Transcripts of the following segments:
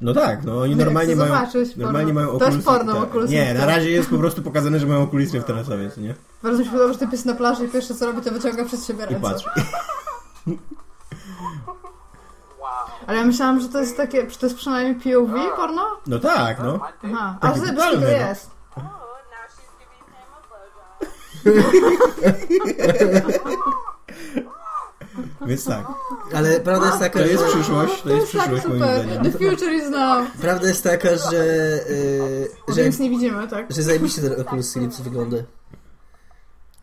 No tak, no oni Nie, normalnie mają, normalnie mają To Oculus jest porno, tak. Nie, na razie jest po prostu pokazane, że mają Oculus Rift na sobie, nie? Bardzo mi się podoba, że typ jest na plaży i pierwsze co robi, to wyciąga przed siebie I ręce. patrz. Ale ja myślałam, że to jest takie, czy to jest przynajmniej POV porno? No tak, no. Aha, a totalne, to no. jest. Oh, now she's giving him a blowjob. Więc tak. Ale prawda jest taka, To jest że... przyszłość, to jest tak przyszłość moim super. zdaniem. The future is now. Prawda jest taka, że... Yy, że, Więc nie widzimy, tak? że zajebiście ten Oculus Rift wygląda.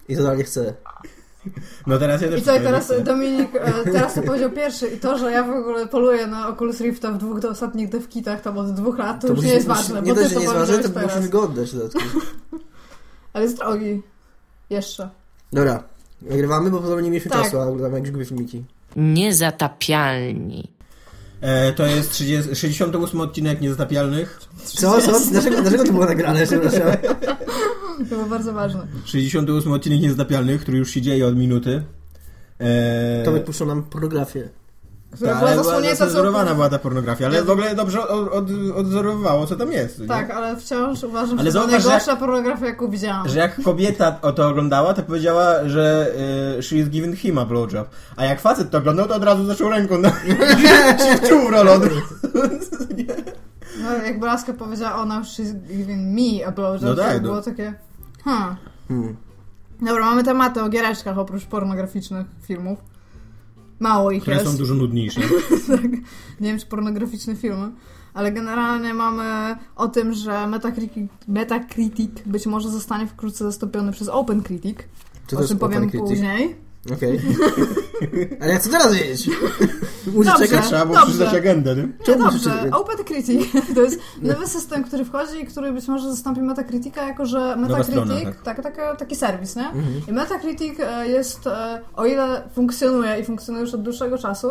I totalnie chcę. No teraz ja też I co, teraz chcę. Dominik, e, teraz to powiedział pierwszy i to, że ja w ogóle poluję na Oculus Rifta w dwóch do ostatnich devkitach tam od dwóch lat, to, już musi- nie jest ważne, Nie bo dość, że to nie jest ważne, to musi teraz. wyglądać w dodatku. Ale jest drogi. Jeszcze. Dobra, nagrywamy, bo podobnie nie mieliśmy Tak. czasu, a oglądamy jakieś głupie filmiki. Niezatapialni. E, to jest 30, 68 odcinek Niezatapialnych. Co? Co? Dlaczego, dlaczego to było nagrane? Przepraszam. To było bardzo ważne. 68 odcinek Niezatapialnych, który już się dzieje od minuty. E, Tomek puszczał nam pornografię. Która ta, była zasłonięta całkowicie. była ta pornografia, ale w ogóle dobrze od, od, odzorowywało, co tam jest. nie? Tak, ale wciąż uważam, Ale że to najgorsza pornografia, jaką widziałam. Że jak kobieta o to oglądała, to powiedziała, że y, she is giving him a blowjob. A jak facet to oglądał, to od razu zaczął ręką na wczuł rolą. No, jakby Laska powiedziała, ona już she's giving me a blowjob, No to tak, było no. takie, hmm. Hmm. Dobra, mamy tematy o giereczkach oprócz pornograficznych filmów. Mało ich Które jest. są dużo nudniejsze. Nie wiem, czy pornograficzne filmy. Ale generalnie mamy o tym, że Metacritic, Metacritic być może zostanie wkrótce zastąpiony przez OpenCritic. Co o czym powiem OpenCritic? później. Okej. Ale ja chcę teraz wiedzieć. Muszę Dobrze. czekać. Trzeba było Dobrze. przeczytać agendę, nie? Nie, Czemu dobrze, musicie- OpenCritic to jest nowy system, który wchodzi i który być może zastąpi Metacritica, jako że Metacritic, strona, tak. tak, taka, taki serwis, nie? Mhm. I Metacritic e, jest, e, o ile funkcjonuje i funkcjonuje już od dłuższego czasu,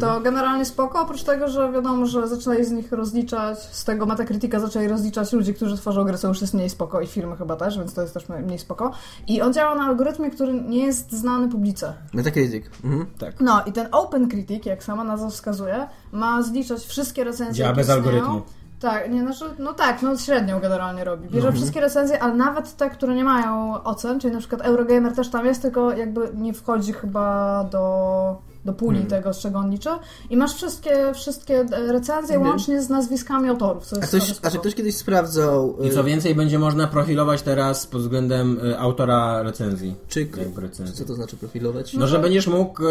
to Mhm. generalnie spoko, oprócz tego, że wiadomo, że zaczęli z nich rozliczać, z tego Metacritica zaczęli rozliczać ludzi, którzy tworzą gry, co już jest mniej spoko i firmy chyba też, więc to jest też mniej spoko. I on działa na algorytmie, który nie jest znany publice. Metacritic. Mhm. No i ten OpenCritic, jak sama nazwa wskazuje, ma zliczać wszystkie recenzje, Działa jakie bez istnieją. algorytmu. Tak, nie, znaczy, no tak, no średnią generalnie robi. Bierze Mhm. wszystkie recenzje, ale nawet te, które nie mają ocen, czyli na przykład Eurogamer też tam jest, tylko jakby nie wchodzi chyba do, do puli Hmm. tego, z czego on liczy. I masz wszystkie, wszystkie e, recenzje Mhm. łącznie z nazwiskami autorów, co A ktoś, a czy ktoś kiedyś sprawdzał, I y, co więcej, będzie można profilować teraz pod względem y, autora recenzji. czy, recenzji. co to znaczy profilować? No, że będziesz mógł y,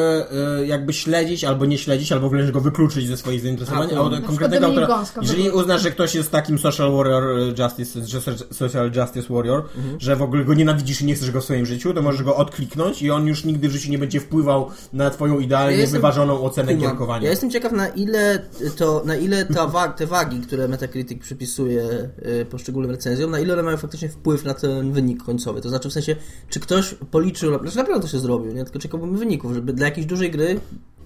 y, jakby śledzić, albo nie śledzić, albo wręcz go wykluczyć ze swoich zainteresowań. A, to- auto- Na przykład konkretnego autora. Gąska Jeżeli uznasz, że ktoś jest takim social warrior y, justice, social justice warrior, że w ogóle go nienawidzisz i nie chcesz go w swoim życiu, to możesz go odkliknąć i on już nigdy w życiu nie będzie wpływał na twoją idealnie Ja wyważoną ocenę Kumam. gierkowania. Ja jestem ciekaw, na ile to, na ile ta wa- te wagi, które Metacritic przypisuje y, poszczególnym recenzjom, na ile one mają faktycznie wpływ na ten wynik końcowy. To znaczy w sensie, czy ktoś policzył, znaczy na pewno to się zrobił, nie? Tylko czekałbym wyników, żeby dla jakiejś dużej gry,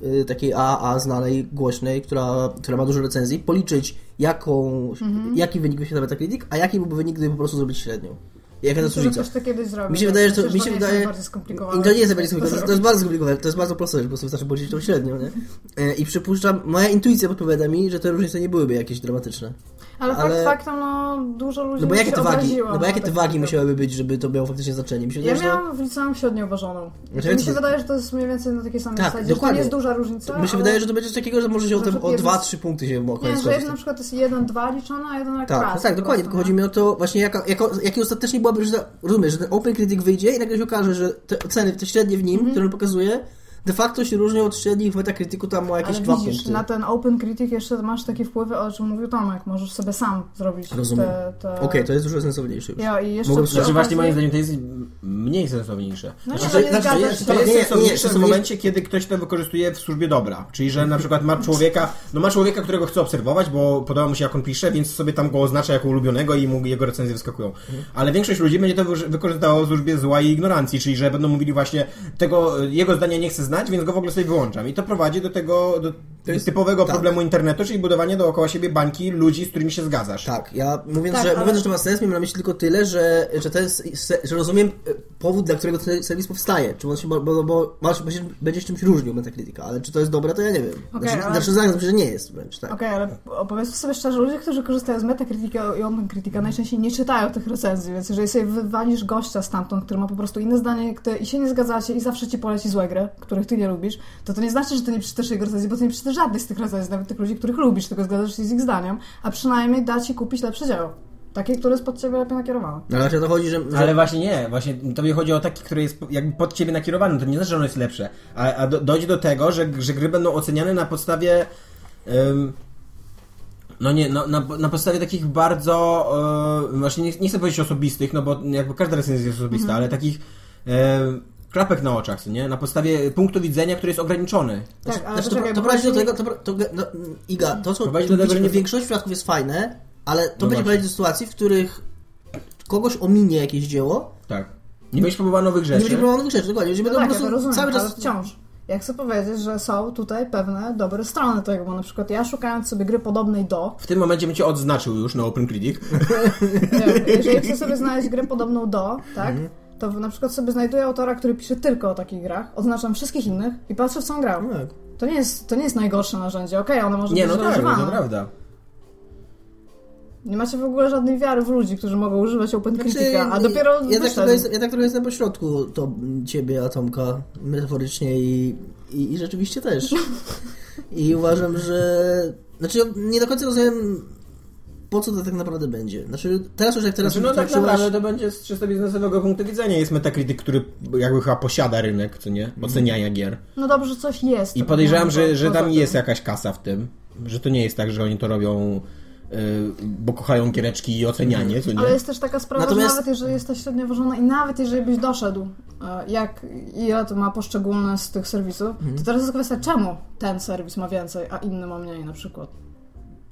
y, takiej AAA znanej, głośnej, która, która ma dużo recenzji, policzyć jaką, jaki wynik wyświetla Metacritic, a jaki byłby wynik, gdyby po prostu zrobić średnią. Jaka to jest różnica? ktoś to kiedyś zrobił. Mi się wydaje, że to, mi się wydaje, to nie jest najbardziej skomplikowane, to, jest bardzo skomplikowane, to jest bardzo proste, że po prostu wystarczy policzyć tą średnią, nie? E, I przypuszczam, moja intuicja podpowiada mi, że te różnice nie byłyby jakieś dramatyczne. Ale fakt ale- faktem, no dużo ludzi No bo jakie się te wagi, no bo jakie na te wagi musiałyby być, żeby to miało faktycznie znaczenie? Mi się Ja wydaje, że to- miałam w liceum średnio uważoną. Znaczy, mi to- się wydaje, że to jest mniej więcej na takiej samej Tak, zasadzie. że To dokładnie. nie jest duża różnica. mi się ale... wydaje, że to będzie coś takiego, że może się o, tym, to o jeden- 2-3 punkty się mo- Nie, że jeden na przykład jest 1-2 liczone, a jeden jak Tak, raz. tak, dokładnie, tylko chodzi mi o to właśnie jaka, jako, jaki ostatecznie byłaby, że rozumiesz, że ten Open Critic wyjdzie i nagle się okaże, że te oceny, te średnie w nim, Mhm. które on pokazuje, de facto się różnią od średnich w Metacriticu tam o jakieś Ale dwa widzisz, punkty. na ten Open Critic jeszcze masz takie wpływy, o czym mówił Tomek. Możesz sobie sam zrobić Rozumiem. te... te... Okej, to jest dużo sensowniejsze już. Ja, i jeszcze Znaczy właśnie moim zdaniem to jest mniej sensowniejsze. No nie, Znaczy, nie znaczy, to to jest Nie, nie, nie, sensowniejsze w momencie, kiedy ktoś to wykorzystuje w służbie dobra. Czyli, że na przykład ma człowieka, no ma człowieka, którego chce obserwować, bo podoba mu się jak on pisze, więc sobie tam go oznacza jako ulubionego i mu jego recenzje wyskakują. Ale większość ludzi będzie to wy- wykorzystało w służbie zła i ignorancji, czyli że będą mówili właśnie tego, jego zdania nie chcę znać, więc go w ogóle sobie wyłączam. I to prowadzi do tego, do To jest- typowego tak. problemu internetu, czyli budowanie dookoła siebie bańki ludzi, z którymi się zgadzasz. Tak, ja mówiąc, Tak, że, ale- mówiąc, że to ma sens, miałem na myśli tylko tyle, że, że to jest, se- że rozumiem e, powód, dla którego ten serwis powstaje. Czy on się, bo, bo, bo masz- będzie, się czymś różnił Metacritica, ale czy to jest dobre, to ja nie wiem. Okej, znaczy, ale- znaczy zgadzam się, że nie jest wręcz, tak. Okej, ale opowiedzmy sobie szczerze, ludzie, którzy korzystają z Metacritica i OpenCritica najczęściej nie czytają tych recenzji, więc jeżeli sobie wywalisz gościa stamtąd, który ma po prostu inne zdanie i się nie zgadzacie i zawsze ci poleci złe gry, których ty nie lubisz, to to nie znaczy, że ty nie przeczytasz jego recenzji, bo ty nie przeczytasz żadnej z tych recenzji, nawet tych ludzi, których lubisz, tylko zgadzasz się z ich zdaniem, a przynajmniej da ci kupić lepsze dzieło. Takie, które jest pod ciebie lepiej nakierowane. No, ale właśnie o to chodzi, że... że Ale właśnie nie, właśnie tobie chodzi o taki, który jest jakby pod ciebie nakierowany, to nie znaczy, że ono jest lepsze, a, a do, dojdzie do tego, że, że gry będą oceniane na podstawie ym, no nie, no, na, na podstawie takich bardzo yy, właśnie nie, nie chcę powiedzieć osobistych, no bo jakby każda recenzja jest osobista, ale takich yy, klapek na oczach, nie? Na podstawie punktu widzenia, który jest ograniczony. Tak, ale Znaczy, to, to bo prowadzi do tego, to, to, no, Iga, to co Prowadzi to do tego, że- w większości przypadków jest fajne, ale to No będzie prowadzić do sytuacji, w których kogoś ominie jakieś dzieło, Tak. Nie będziesz próbował nowych nie rzeczy. będzie próbował nowych rzeczy, dokładnie, ludzie No tak, po ja to prostu cały ale czas... wciąż. Ja chcę powiedzieć, że są tutaj pewne dobre strony tego, bo na przykład ja szukając sobie gry podobnej do, W tym momencie bym cię odznaczył już na OpenCritic. nie, jeżeli chcę sobie znaleźć grę podobną do, tak, Mhm. To na przykład sobie znajduję autora, który pisze tylko o takich grach, oznaczam wszystkich innych i patrzę w co on grał. Tak. To nie jest, to nie jest najgorsze narzędzie, okej, one może Nie, być no tak, no to prawda. Nie macie w ogóle żadnej wiary w ludzi, którzy mogą używać OpenCritica, a dopiero Znaczy, ja tak, trochę jest, ja tak trochę jestem po środku to ciebie, Atomka, metaforycznie i, i, i rzeczywiście też. I uważam, że... Znaczy, ja nie do końca rozumiem, po co to tak naprawdę będzie. Znaczy, teraz już jak teraz Znaczy, no tak naprawdę to będzie z czysto biznesowego punktu widzenia. Jest Metacritic, który jakby chyba posiada rynek, co nie? Oceniania gier. No dobrze, coś jest. I podejrzewam, No, że, że tam jest jakaś kasa w tym. Że to nie jest tak, że oni to robią, yy, bo kochają giereczki i ocenianie, co nie? Ale jest też taka sprawa, Natomiast- że nawet jeżeli jest to średnio ważona i nawet jeżeli byś doszedł, e, jak ile to ma poszczególne z tych serwisów, Mhm. to teraz jest kwestia, czemu ten serwis ma więcej, a inny ma mniej na przykład.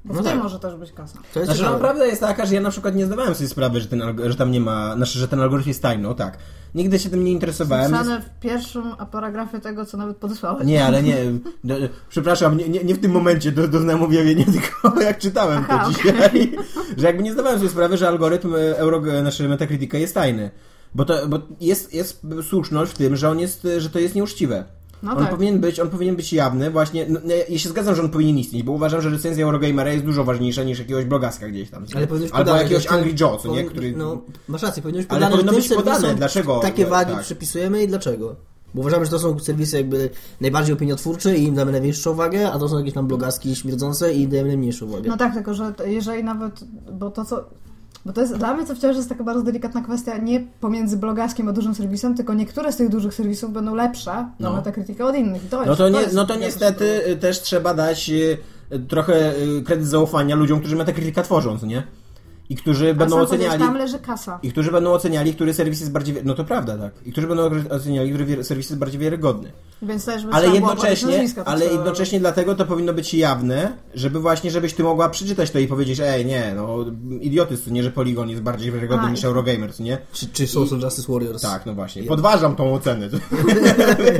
Bo No w tym tak. może też być kasa. To jest Znaczy, no, prawda jest taka, że ja na przykład nie zdawałem sobie sprawy, że, ten, że tam nie ma, znaczy, że ten algorytm jest tajny, no tak. Nigdy się tym nie interesowałem. Zapisane w pierwszym paragrafie tego, co nawet podesłałeś. Nie, ale nie. No, przepraszam, nie, nie, nie w tym momencie do, doznałem objawienia, tylko jak czytałem Aha, to dzisiaj. Że jakby nie zdawałem sobie sprawy, że algorytm e, Euro, znaczy Metacritica jest tajny. Bo, to, bo jest, jest słuszność w tym, że on jest, że to jest nieuczciwe. No on, tak. powinien być, on powinien być jawny, właśnie. No, ja- się zgadzam, że on powinien istnieć, bo uważam, że recenzja Eurogamera jest dużo ważniejsza niż jakiegoś blogaska gdzieś tam. Ale powinno być Albo podane, jakiegoś Angry Joe, co nie? Który... No, masz rację, powinno być Ale podane, powinno że być podane, dlaczego? takie wagi tak. przypisujemy i dlaczego. Bo uważamy, że to są serwisy jakby najbardziej opiniotwórcze i im damy największą wagę, a to są jakieś tam blogaski śmierdzące i im dajemy najmniejszą wagę. No tak, tylko że jeżeli nawet, bo to co... Bo to jest, dla mnie to wciąż jest taka bardzo delikatna kwestia nie pomiędzy blogaskiem a dużym serwisem, tylko niektóre z tych dużych serwisów będą lepsze na No. Metacritica od innych. To No jest, to, nie, jest no to niestety też trzeba dać y, trochę y, kredyt zaufania ludziom, którzy Metacritica tworzą, co nie? I którzy A będą oceniali... Tam leży kasa. I którzy będą oceniali, który serwis jest bardziej... No to prawda, tak. I którzy będą oceniali, który wi- serwis jest bardziej wiarygodny. Więc też Ale jednocześnie, nazwiska, to ale co- jednocześnie dlatego to powinno być jawne, żeby właśnie, żebyś ty mogła przeczytać to i powiedzieć, ej, nie, no, idiotyzm, co nie, że Polygon jest bardziej wiarygodny A, niż i- Eurogamer, co nie? Czy, czy Social Justice Warriors? Tak, no właśnie. Podważam tą ocenę.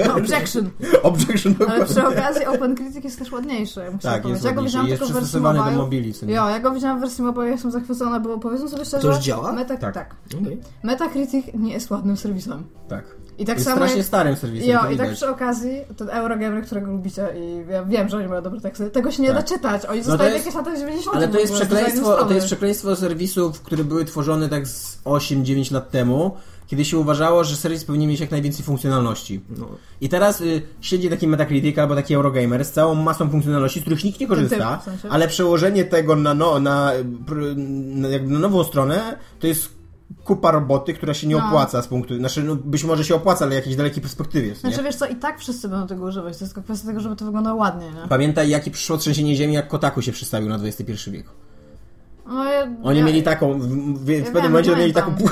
No, objection. Objection Ale przy okazji OpenCritic jest też ładniejszy, muszę Tak, powiedzieć. jest Ja go widziałam tylko w wersji mobile. Jo, ja go widziałam w wersji mobile, jestem zachwycona, bo powiedzmy sobie szczerze... To już działa? Meta... Tak. Tak. Okej. Metacritic nie jest ładnym serwisem. Tak. I tak jest samo strasznie jak... starym serwisem, Jo, i tak przy okazji, ten Eurogamer, którego lubicie i ja wiem, że oni mają dobre teksty, tego się nie Tak. da czytać. Oni No to zostali jest- jakieś lata 90. Ale to jest przekleństwo, to jest przekleństwo serwisów, które były tworzone tak z 8-9 lat temu, kiedy się uważało, że serwis powinien mieć jak najwięcej funkcjonalności. No. I teraz y, siedzi taki Metacritic albo taki Eurogamer z całą masą funkcjonalności, z których nikt nie korzysta, w sensie. ale przełożenie tego na, no, na, na, jakby na nową stronę to jest kupa roboty, która się nie No. opłaca z punktu, znaczy no, być może się opłaca, ale w jakiejś dalekiej perspektywie. nie? Znaczy wiesz co, i tak wszyscy będą tego używać, to jest tylko kwestia tego, żeby to wyglądało ładnie, nie? Pamiętaj, jakie przyszło trzęsienie ziemi, jak Kotaku się przystawił na XXI wiek. No, ja, Oni ja, mieli taką, w, w, w Ja pewnym wiem, momencie mieli taką...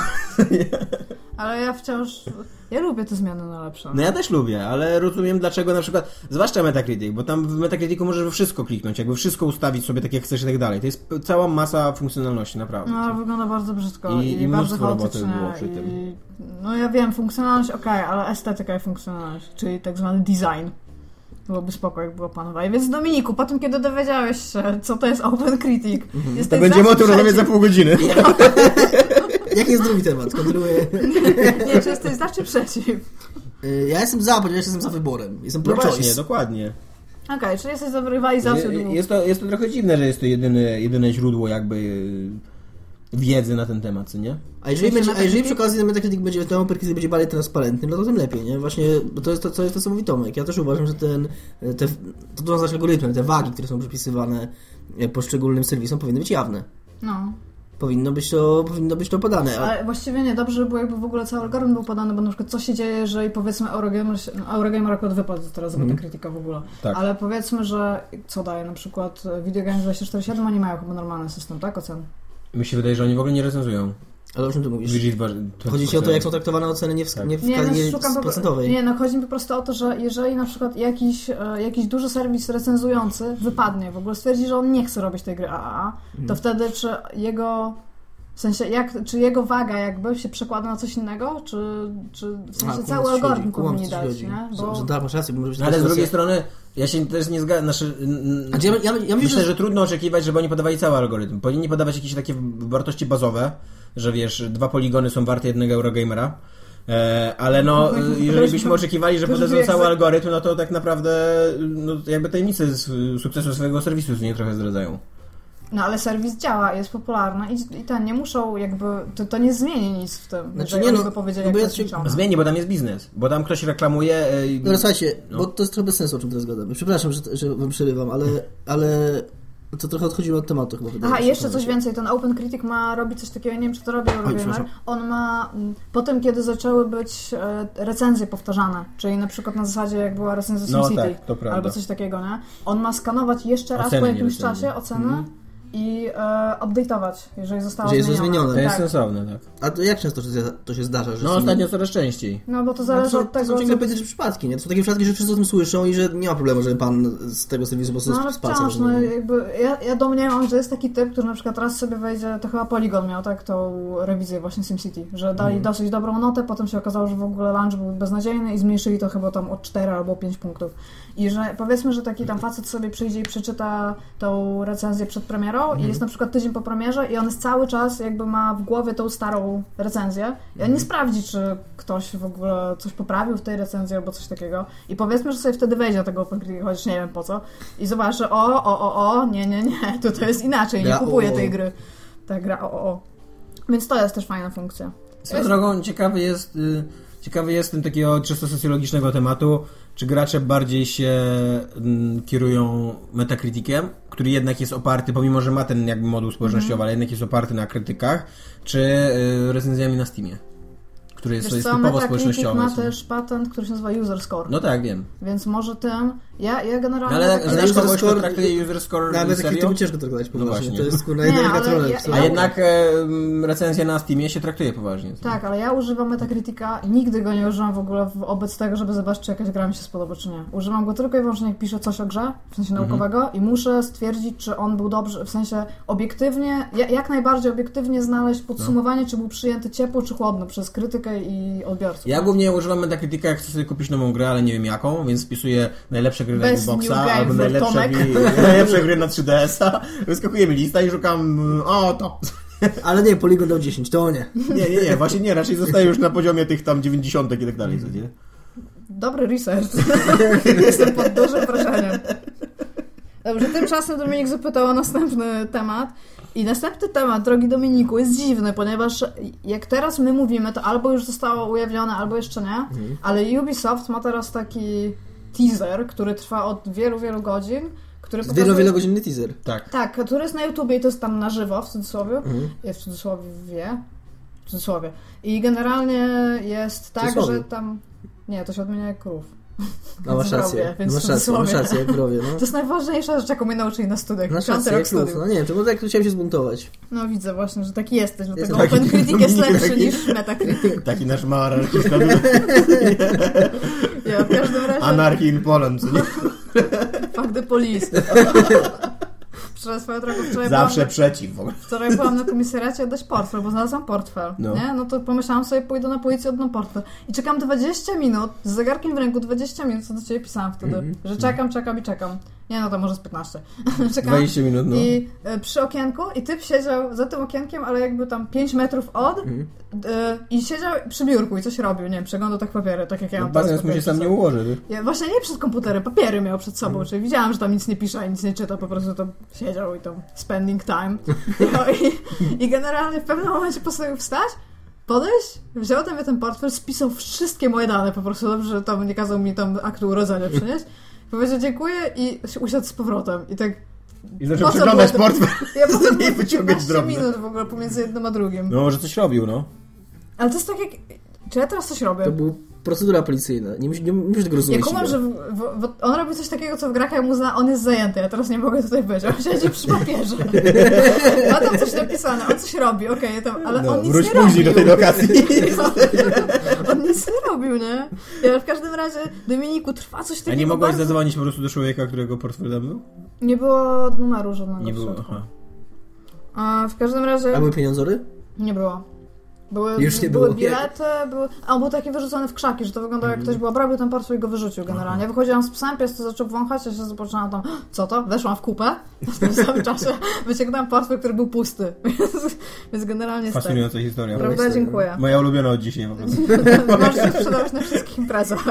Ale ja wciąż... Ja lubię te zmiany na lepsze. No ja też lubię, ale rozumiem dlaczego na przykład, zwłaszcza Metacritic, bo tam w Metacriticu możesz wszystko kliknąć, jakby wszystko ustawić sobie tak jak chcesz i tak dalej. To jest cała masa funkcjonalności, naprawdę. No, ale wygląda bardzo brzydko I- i, i bardzo roboty było przy tym. I, no ja wiem, funkcjonalność ok, ale estetyka i funkcjonalność, czyli tak zwany design. Byłoby spoko, jak było panowanie. Więc Dominiku, po tym, kiedy dowiedziałeś się, co to jest Open Critic, To jesteś będziemy o tym rozmawiać za pół godziny. Jaki jest drugi temat? Kontynuuję. Nie, czy jesteś za, czy przeciw? Y, Ja jestem za, ponieważ jestem za wyborem. Jestem No pro właśnie, choice. dokładnie. Okej, czyli jesteś za rywalizacją Je-. Jest to, jest to trochę dziwne, że jest to jedyne, jedyne źródło jakby y, wiedzy na ten temat, co nie? A jeżeli, będzie, a jeżeli przy okazji ten Metacritic będzie, ten Critic będzie bardziej transparentny, no to tym lepiej, nie? Właśnie, bo to jest to, co, jest to, co mówi Tomek. Ja też uważam, że ten, te, to to znaczy algorytmy, te wagi, które są przypisywane poszczególnym serwisom powinny być jawne. No. Powinno być to, powinno być to podane. A, Ale właściwie nie, dobrze by było, jakby w ogóle cały algorytm był podany, bo na przykład co się dzieje, jeżeli powiedzmy Eurogamer, no, Eurogamer akurat wypadł teraz z Mhm. Metacritica w ogóle, Tak. ale powiedzmy, że co daje na przykład Video Games 247, oni mają chyba normalny system, tak, ocen? Mi się wydaje, że oni w ogóle nie recenzują. Ale o czym ty mówisz? Chodzi ci o to, jak są traktowane oceny nie w, Tak. nie w Nie, no, skali szukam po, procentowej. nie, no chodzi mi po prostu o to, że jeżeli na przykład jakiś, e, jakiś duży serwis recenzujący wypadnie, w ogóle stwierdzi, że on nie chce robić tej gry AAA, to Mhm. wtedy czy jego w sensie, jak, czy jego waga jakby się przekłada na coś innego, czy, czy w sensie A, cały algorytm powinni dać, chodzi. nie? Że, Bo... że tak, masz rację, bo może być Ale z drugiej sytuacja- strony, ja się też nie zgadzam. Znaczy, Znaczy, ja, ja, ja myślę, Myślę, że... że trudno oczekiwać, żeby oni podawali cały algorytm. Powinni podawać jakieś takie wartości bazowe, że wiesz, dwa poligony są warte jednego Eurogamera. E, ale no, e, jeżeli byśmy oczekiwali, że to podadzą cały algorytm, no to tak naprawdę no, jakby tajemnice z sukcesu swojego serwisu nie trochę zdradzają. No ale serwis działa, jest popularny i, i ten, nie muszą jakby, to, to nie zmieni nic w tym, Znaczy, nie no, by powiedzieli, no bo jak ja to. Zmieni, bo tam jest biznes. Bo tam ktoś reklamuje. e, i- Dobra, słuchajcie, No. bo to jest trochę bez sensu, o czym teraz gadamy. Przepraszam, że, że wam przerywam, ale, ale to trochę odchodziło od tematu chyba. Aha, jeszcze coś więcej. Ten Open Critic ma robić coś takiego, ja nie wiem, czy to robi Eurogamer. On ma, mm, po tym, kiedy zaczęły być e, recenzje powtarzane, czyli na przykład na zasadzie, jak była recenzja No SimCity, tak, to prawda. albo coś takiego, nie? On ma skanować jeszcze raz Oceny, po jakimś czasie oceny Mhm. I e, update'ować, jeżeli zostało Że jest zmienione. zmienione. To jest Tak. sensowne, tak. A to jak często to się, to się zdarza? Że No są- ostatnio coraz częściej. No bo to No, zależy to, od to tego, są ciągle co- przypadki, nie? To są takie przypadki, że wszyscy o tym słyszą i że nie ma problemu, żeby pan z tego serwisu po prostu No ale palca wciąż, no jakby ja, ja domniemam, że jest taki typ, który na przykład raz sobie wejdzie, to chyba Polygon miał, tak, tą rewizję właśnie SimCity, że dali Mhm. dosyć dobrą notę, potem się okazało, że w ogóle lunch był beznadziejny i zmniejszyli to chyba tam o 4 albo 5 punktów. I że powiedzmy, że taki tam facet sobie przyjdzie i przeczyta tą recenzję przed premierą Mhm. i jest na przykład tydzień po premierze i on jest cały czas jakby ma w głowie tą starą recenzję i Mhm. on nie sprawdzi, czy ktoś w ogóle coś poprawił w tej recenzji albo coś takiego. I powiedzmy, że sobie wtedy wejdzie do tego OpenCritic, chociaż nie wiem po co, i zobaczy, o, o, o, o, nie, nie, nie, to to jest inaczej, nie kupuję tej gry. Ta gra o, o, o. Więc to jest też fajna funkcja. Swoją drogą ciekawy jest, y, ciekawy jestem takiego czysto socjologicznego tematu, czy gracze bardziej się mm, kierują Metacriticiem, który jednak jest oparty, pomimo że ma ten jakby moduł społecznościowy, Mhm. ale jednak jest oparty na krytykach, czy y, recenzjami na Steamie, który jest, Wiesz co, typowo Metacritic społecznościowy. ma też patent, który się nazywa User Score, No tak, wiem. więc może tym, ja, ja No, generalnie... ale tak- znasz kogoś, kto traktuje user score No, ale serio? to ciężko traktować poważnie. właśnie. To jest kurna ale gatronek. ja-? A jednak e, recenzja na Steamie się traktuje poważnie. co? Tak, ale ja używam Metacritica i nigdy go nie używam w ogóle wobec tego, żeby zobaczyć, czy jakaś gra mi się spodoba, czy nie. Używam go tylko i wyłącznie, jak piszę coś o grze, w sensie Mhm. naukowego i muszę stwierdzić, czy on był dobrze, w sensie obiektywnie, ja- jak najbardziej obiektywnie znaleźć podsumowanie, czy był przyjęty ciepło, czy chłodno przez krytykę i odbiorców. Ja głównie używam Metacritica, jak chcę sobie kupić nową grę, ale nie wiem jaką, więc wpisuję najlepsze gry na Best Xboxa albo najlepsze, gry, najlepsze gry na 3DS-a. Wyskakuje mi lista i szukam, o to. Ale nie, Polygon dał 10, to nie. Nie, nie, nie, właśnie nie, raczej zostaję już na poziomie tych tam 90 i tak dalej, co nie? Dobry research. Jestem pod dużym wrażeniem. Dobrze, tymczasem Dominik zapytał o następny temat. I następny temat, drogi Dominiku, jest dziwny, ponieważ jak teraz my mówimy, to albo już zostało ujawnione, albo jeszcze nie, ale Ubisoft ma teraz taki teaser, który trwa od wielu, wielu godzin, który pokazuje... wielo, wielogodzinny teaser. Tak. Tak, który jest na YouTubie i to jest tam na żywo, w cudzysłowie. Mhm. W cudzysłowie, w cudzysłowie. I generalnie jest tak, że tam... Nie, to się odmienia jak krów. No masz rację, więc masz rację, masz rację, jak no. To jest najważniejsza rzecz, jaką mnie nauczyli na studiach. Masz rację, rok studiów. No nie wiem, czemu tak chciałem się zbuntować. No widzę właśnie, że taki jesteś, dlatego taki- Open Critic jest taki- lepszy niż Metacritic. Taki nasz mały anarchista. Ja w każdym razie... Anarchy in Poland, co nie? Fuck the police. Wczoraj swoją drogą, wczoraj Zawsze byłam, przeciw w ogóle. wczoraj byłam na komisariacie oddać portfel, bo znalazłam portfel, No. nie? No to pomyślałam sobie, pójdę na policję, oddam portfel. I czekam 20 minut, z zegarkiem w ręku 20 minut, co do ciebie pisałam wtedy, Mhm. że czekam, czekam i czekam. Nie no, to może z 15. czekam 20 minut, no. i e, przy okienku i typ siedział za tym okienkiem, ale jakby tam 5 metrów od e, i siedział przy biurku i coś robił, nie wiem, przeglądał tak papiery, tak jak ja No, mam teraz Bazens mu się sam nie ułoży. Ja właśnie nie przed komputerem, papiery miał przed sobą, Mhm. czyli widziałam, że tam nic nie pisze, nic nie czyta, po prostu tam siedział i tam spending time. No i, i generalnie w pewnym momencie postanowił wstać, podejść, wziął tam ten portfel, spisał wszystkie moje dane, po prostu dobrze, że tam nie kazał mi tam aktu urodzenia przynieść. Powiedział dziękuję i usiadł z powrotem. I tak I zaczął przeglądać portfel. ja potem Nie wyciągać 15 drobne. minut w ogóle pomiędzy jednym a drugim. No może coś robił, no. Ale to jest tak jak... Czy ja teraz coś robię? To była procedura policyjna. Nie, musisz- nie, nie musisz tego Ja rozumieć. kumam, Igor. że w, w, on robi coś takiego, co w grach jak mu zna, on jest zajęty, ja teraz nie mogę tutaj być, on siedzi przy papierze. Ma tam coś napisane, on coś robi, okej, ja tam, ale no on nic wróć nie później robił. do tej lokacji. on nic nie robił, nie? Ja w każdym razie, Dominiku, trwa coś A takiego nie mogłeś bardzo... zadzwonić po prostu do człowieka, którego portfel był? Nie było numeru żadnego Nie było, aha. A w każdym razie... A były pieniądzory? Nie było. Były, Już nie były było. bilety, były... A on był taki wyrzucony w krzaki, że to wyglądało jak ktoś był obrabił ten portfel i go wyrzucił generalnie. Ja wychodziłam z psem, pies to zaczął wąchać, ja się zobaczyłam tam, co to? Weszłam w kupę, w tym samym czasie wyciągnęłam portfel, który był pusty. Więc, więc generalnie jest tak. Fascynująca historia. Prawda? Dziękuję. Moja ulubiona od dzisiaj po prostu. Możesz się sprzedawać na wszystkich imprezach.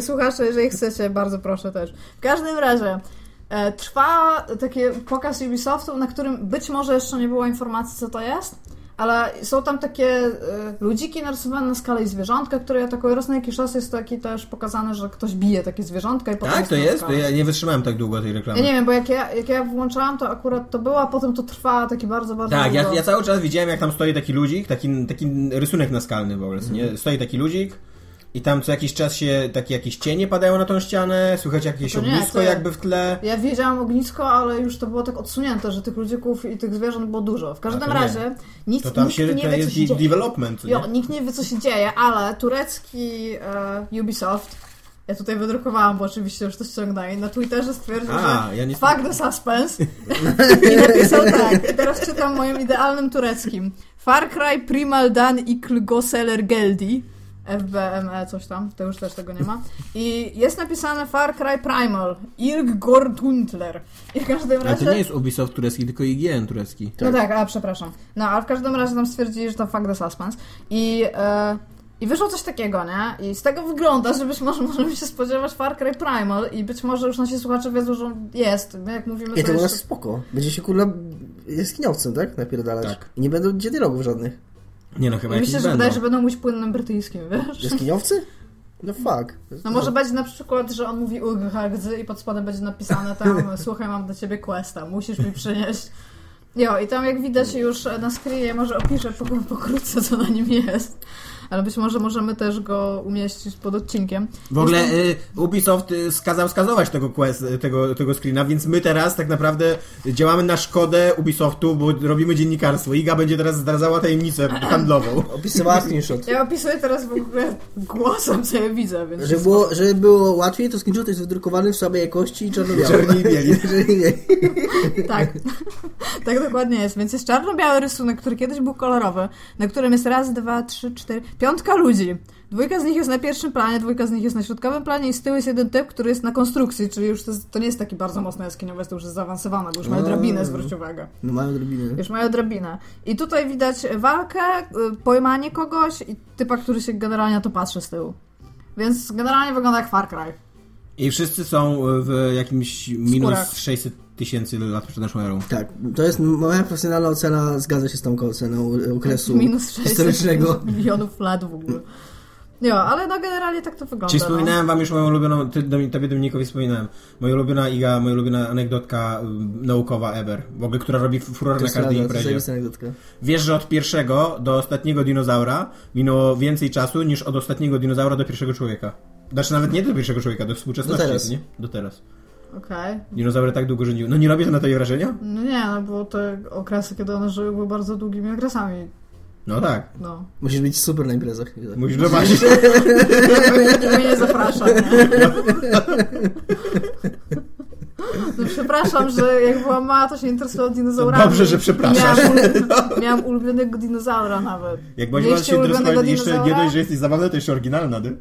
Słuchacze, jeżeli chcecie, bardzo proszę też. W każdym razie e, trwa taki pokaz Ubisoftu, na którym być może jeszcze nie było informacji, co to jest, ale są tam takie e, ludziki narysowane na skalę i zwierzątka, które atakują. Raz na jakiś czas jest taki też pokazane, że ktoś bije takie zwierzątka i potem Tak, to jest? To ja nie wytrzymałem tak długo tej reklamy. Ja nie wiem, bo jak ja, jak ja włączałam, to akurat to było, a potem to trwa taki bardzo, bardzo Tak, ja, długo. ja cały czas widziałem, jak tam stoi taki ludzik, taki, taki rysunek naskalny w ogóle, Mhm. nie? Stoi taki ludzik i tam co jakiś czas się takie jakieś cienie padają na tą ścianę, słychać jakieś To nie, ognisko to- jakby w tle. Ja wiedziałam ognisko, ale już to było tak odsunięte, że tych ludzików i tych zwierząt było dużo. W każdym nie. razie nikt, To tam nikt się, nie wie, co jest się de- dzieje. development, co nie? Jo, nikt nie wie, co się dzieje, ale turecki e, Ubisoft, ja tutaj wydrukowałam, bo oczywiście już to ściągnęli, na Twitterze stwierdził, A, że ja nie fuck the suspense i napisał tak, i teraz czytam moim idealnym tureckim. Far Cry Primal Dan ikl Goseler Geldi FBME coś tam, to już też tego nie ma. I jest napisane Far Cry Primal Irg Gortuntler. I w każdym Ale razie... to nie jest Ubisoft turecki, tylko IGN turecki. No tak, a przepraszam. No, ale w każdym razie tam stwierdzili, że to fuck the suspense. I, e, I wyszło coś takiego, nie? I z tego wygląda, że być może możemy się spodziewać Far Cry Primal i być może już nasi słuchacze wiedzą, że jest. My Jak mówimy, Nie, to to u nas jeszcze... spoko. Będzie się kurwa jaskiniowcem, tak? Napierdalać. Tak. I nie będą gdzie dialogów żadnych. Nie no, chyba Ja myślę, że będą. wydaje, że będą mówić płynnym brytyjskim, wiesz? Jaskiniowcy? No fuck. No może będzie na przykład, że on mówi Ughagdzy i pod spodem będzie napisane tam słuchaj, mam do ciebie questa, musisz mi przynieść. Jo, i tam jak widać już na screenie, może opiszę po, pokrótce, co na nim jest. Ale być może możemy też go umieścić pod odcinkiem. W ogóle y, Ubisoft y, skazał skazować tego, quest, y, tego, tego screena, więc my teraz tak naprawdę działamy na szkodę Ubisoftu, bo robimy dziennikarstwo. Iga będzie teraz zdradzała tajemnicę handlową. Opisywała screenshot. Ja opisuję teraz w ogóle głosem, co ja widzę, więc... Żeby było, żeby było łatwiej, to screenshot jest wydrukowany w słabej jakości i czarno-biały. Czerni. Tak, tak dokładnie jest. Więc jest czarno-biały rysunek, który kiedyś był kolorowy, na którym jest raz, dwa, trzy, cztery, piątka ludzi. Dwójka z nich jest na pierwszym planie, dwójka z nich jest na środkowym planie i z tyłu jest jeden typ, który jest na konstrukcji, czyli już to, jest, to nie jest taki bardzo mocno jaskiniowy, to już jest zaawansowane, bo już mają drabinę, zwróć uwagę. No mają drobiny. Już mają drabinę. I tutaj widać walkę, y, pojmanie kogoś i typa, który się generalnie na to patrzy z tyłu. Więc generalnie wygląda jak Far Cry. I wszyscy są w jakimś minus Skórach. 600 tysięcy lat przed naszą erą. Tak, to jest moja profesjonalna ocena, zgadza się z tą oceną okresu Minus 600 historycznego. milionów lat w ogóle. Jo, ale no generalnie tak to wygląda. Czy no. wspominałem wam już moją ulubioną, ty, tobie Dominikowi wspominałem, moja ulubiona Iga, moja ulubiona anegdotka naukowa ever, w ogóle, która robi furor To na każdej to jest imprezie. zajebista anegdotka. Wiesz, że od pierwszego do ostatniego dinozaura minęło więcej czasu niż od ostatniego dinozaura do pierwszego człowieka. Znaczy nawet nie do pierwszego człowieka, do współczesności, Do teraz. nie? Do teraz. Okej. Dinozaury tak długo rządziły. No nie robię to na tobie wrażenia? No nie, no bo te okresy, kiedy one żyły, były bardzo długimi okresami. No tak. No. Musisz być super na imprezach. Musisz zobaczyć. Nikt mnie nie zaprasza, nie? No, przepraszam, że jak byłam mała, to się interesowałam dinozaurami. Dobrze, że przepraszasz. Miałam, miałam ulubionego dinozaura nawet. Jak będziesz się interesować jeszcze nie dość, że jesteś zabawny, to jeszcze oryginalna, ty?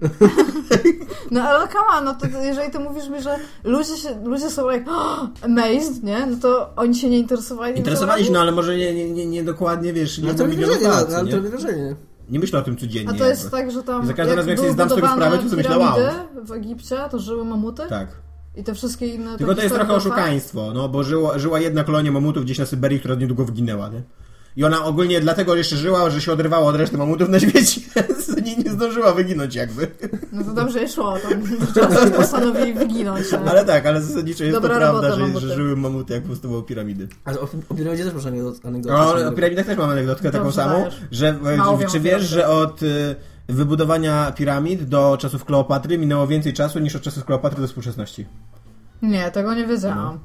No ale on, no to jeżeli ty mówisz mi, że ludzie, się, ludzie są like oh, amazed, nie? No to oni się nie interesowali Interesowali się, no ale może nie, nie, nie, nie dokładnie, wiesz, nie Ale to wrażenie, wielokrotnie, ale to nie? wrażenie. Nie myślę o tym codziennie. A to jest jakby. tak, że tam I za każdym razem, jak sobie zdam z tego sprawę, to sobie myślę, wow. w Egipcie, to żyły mamuty Tak. I te wszystkie inne... Tylko to jest trochę oszukaństwo, no bo żyła, żyła jedna kolonia mamutów gdzieś na Syberii, która niedługo wyginęła, nie? I ona ogólnie dlatego jeszcze żyła, że się odrywała od reszty mamutów na świecie, więc nie, nie zdążyła wyginąć jakby. No to dobrze szło, tam postanowili wyginąć. ale- Ale tak, ale zasadniczo jest Dobra to prawda, że, że żyły mamuty, jak powstawały piramidy. Ale o, o piramidzie też masz anegdot- anegdotę. No, ale o piramidach też mam anegdotkę taką Dobrze samą, dajesz. że Mało czy, o wiesz, że od y, wybudowania piramid do czasów Kleopatry minęło więcej czasu niż od czasów Kleopatry do współczesności. Nie, tego nie wiedziałam. No.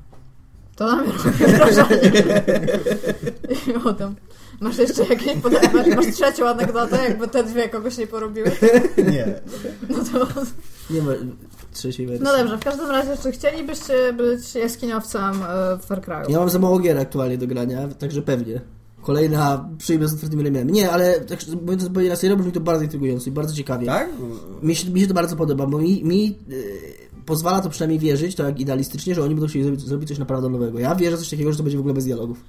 To na mnie wrażenie. I potem. Masz jeszcze jakieś podanie? Masz, trzecią anegdotę, jakby te dwie kogoś nie porobiły? Nie. No to... Nie ma trzeciej wersji. No dobrze, w każdym razie, czy chcielibyście być jaskiniowcem e, w Far Cry'u? Ja mam za mało gier aktualnie do grania, także pewnie. Kolejna przyjmę z otwartymi ramienami. Nie, ale tak mówiąc zupełnie na serio, brzmi to bardzo intrygująco i bardzo ciekawie. Tak? Mi się, mi się to bardzo podoba, bo mi, mi yy, pozwala to przynajmniej wierzyć, tak idealistycznie, że oni będą chcieli zrobić, zrobić coś naprawdę nowego. Ja wierzę coś takiego, że to będzie w ogóle bez dialogów.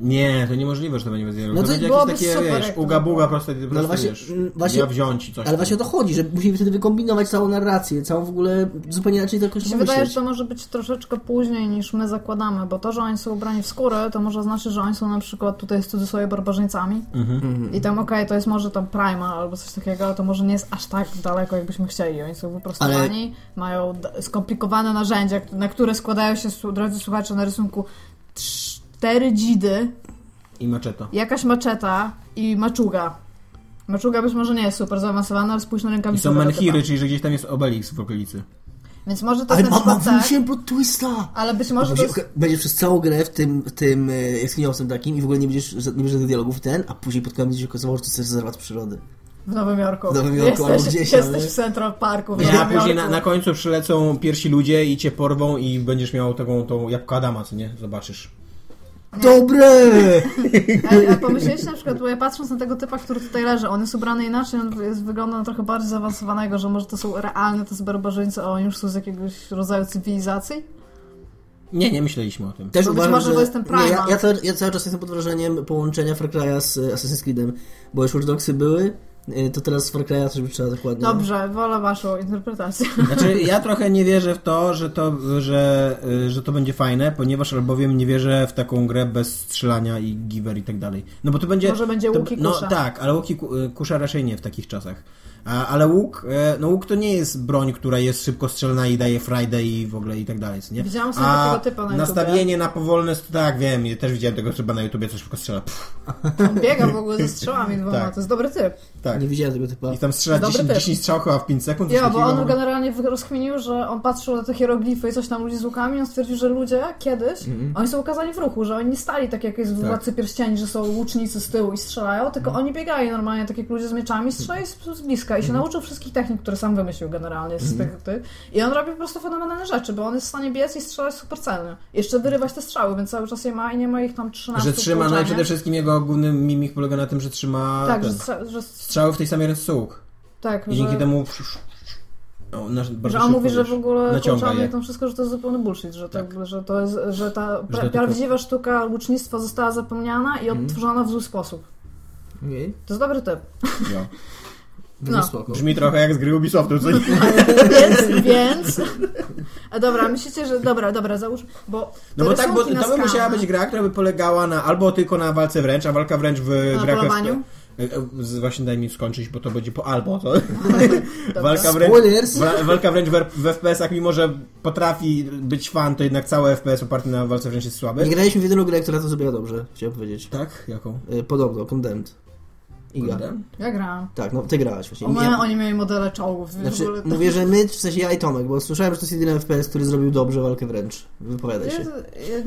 Nie, to niemożliwe, że to będzie bez dialogu. No to to będzie jakieś takie, super, wiesz, uga buga, proste, proste ale właśnie- wiesz, mm, właśnie- ja wziąć i coś. Ale tam. właśnie o to chodzi, że musimy wtedy wykombinować całą narrację, całą w ogóle zupełnie inaczej to jakoś Mi się wydaje, że to może być troszeczkę później niż my zakładamy, bo to, że oni są ubrani w skórę, to może znaczyć, że oni są na przykład tutaj w cudzysłowie barbarzyńcami Mhm. i tam okej, to jest może tam Prima albo coś takiego, ale to może nie jest aż tak daleko, jakbyśmy chcieli. Oni są wyprostowani, mają d- skomplikowane narzędzia, na które składają się, drodzy słuchacze, na rysunku cztery dzidy, I maczeto. jakaś maczeta i maczuga. Maczuga być może nie jest super zaawansowana, ale spójrz na I rękawice. są tego menhiry, czyli że gdzieś tam jest Obelix w okolicy. Więc może to Ale jest na mam, mam przykład tak, plot twista! ale być może to Będzie, jest... będziesz przez całą grę w tym, w tym e, jaskiniowcem takim i w ogóle nie będziesz, nie będziesz żadnych dialogów i ten, a później pod koniec będzie się okazało, że to jest rezerwat przyrody. W Nowym Jorku. W Nowym Jorku albo jesteś, gdzieś, Jesteś ale- w Central Parku w Nie, a Nowym później Jorku. na, na końcu przylecą pierwsi ludzie i cię porwą i będziesz miał taką tą jabłkę Adama, co nie? Zobaczysz. Dobre! A, a pomyśleliście na przykład, bo ja patrząc na tego typa, który tutaj leży, on jest ubrany inaczej, on jest, wygląda na trochę bardziej zaawansowanego, że może to są realne, to jest barbarzyńcy, a oni już są z jakiegoś rodzaju cywilizacji? Nie, nie myśleliśmy o tym. Też Bo być uważam, może że... to jest ten nie, ja, ja, cały, ja cały czas jestem pod wrażeniem połączenia Far Cry'a z Assassin's Creed'em, bo już Watch Dogsy były, to teraz z Far Cry'a też by trzeba dokładnie... Dobrze, wolę waszą interpretację. Znaczy, ja trochę nie wierzę w to, że to, że, y, że to będzie fajne, ponieważ albowiem nie wierzę w taką grę bez strzelania i giver i tak dalej. No bo to będzie... Może będzie to, łuk i No kusza. tak, ale łuk i ku- y, kusza raczej nie w takich czasach. A, ale łuk, e, no łuk to nie jest broń, która jest szybko strzelna i daje Friday i w ogóle i tak dalej, nie? Widziałam sobie A takiego typa na YouTubie. nastawienie na powolne, tak wiem, ja też widziałem tego typa na YouTubie, co szybko strzela. Pff, On biega w ogóle ze strzałami dwoma, Tak. to jest dobry typ. tak. Nie widziałem tego typa. I tam strzela Dobry 10, typ. 10 strzał chyba w 5 sekund. Ja, bo on generalnie rozkminił, że on patrzył na te hieroglify i coś tam ludzi z łukami, on stwierdził, że ludzie kiedyś, oni są ukazani w ruchu, że oni nie stali tak jak jest w Tak. Władcy Pierścieni, że są łucznicy z tyłu i strzelają, tylko oni biegali normalnie tak jak ludzie z mieczami, strzelają z, z bliska i się nauczył wszystkich technik, które sam wymyślił generalnie z tych, tych. I on robi po prostu fenomenalne rzeczy, bo on jest w stanie biec i strzelać super celnie. Jeszcze wyrywać te strzały, więc cały czas je ma i nie ma ich tam 13 Że trzyma, no i przede wszystkim jego główny mimik polega na tym, że trzyma Tak, ten, że, strza- że, strzały w tej samej ręce łuk. tak, I dzięki że, temu no, że on mówi, że w ogóle naciąga kołczany je. i to wszystko, że to jest zupełny bullshit, że, to, Tak. że to jest, że ta pra- to tylko- prawdziwa sztuka łucznictwa została zapomniana i Mhm. odtworzona w zły sposób. Okej. To jest dobry typ. No. Brzmi No. Brzmi trochę jak z gry Ubisoftu, co nie? więc, więc... A dobra, myślicie, że... Dobra, dobra, załóż... Bo No bo tak, bo to by musiała być gra, która by polegała na albo tylko na walce wręcz, a walka wręcz w Na grach polowaniu? FP. Z- Właśnie daj mi skończyć, bo to będzie po albo, to. walka wręcz, wa- walka wręcz w, w FPS-ach, mimo że potrafi być fan, to jednak cały FPS oparty na walce wręcz jest słaby. Nie graliśmy w jedyną grę, która to zrobiła dobrze, chciałem powiedzieć. Tak? Jaką? E, Podobno, Condemned. Iga. Ja grałam. Tak, no ty grałaś właśnie. One, Ja- Oni mieli modele czołgów. w Znaczy, ogóle. mówię, że my, w sensie ja i Tomek, bo słyszałem, że to jest jedyny FPS, który zrobił dobrze walkę wręcz. Wypowiadaj Ja, się. ja,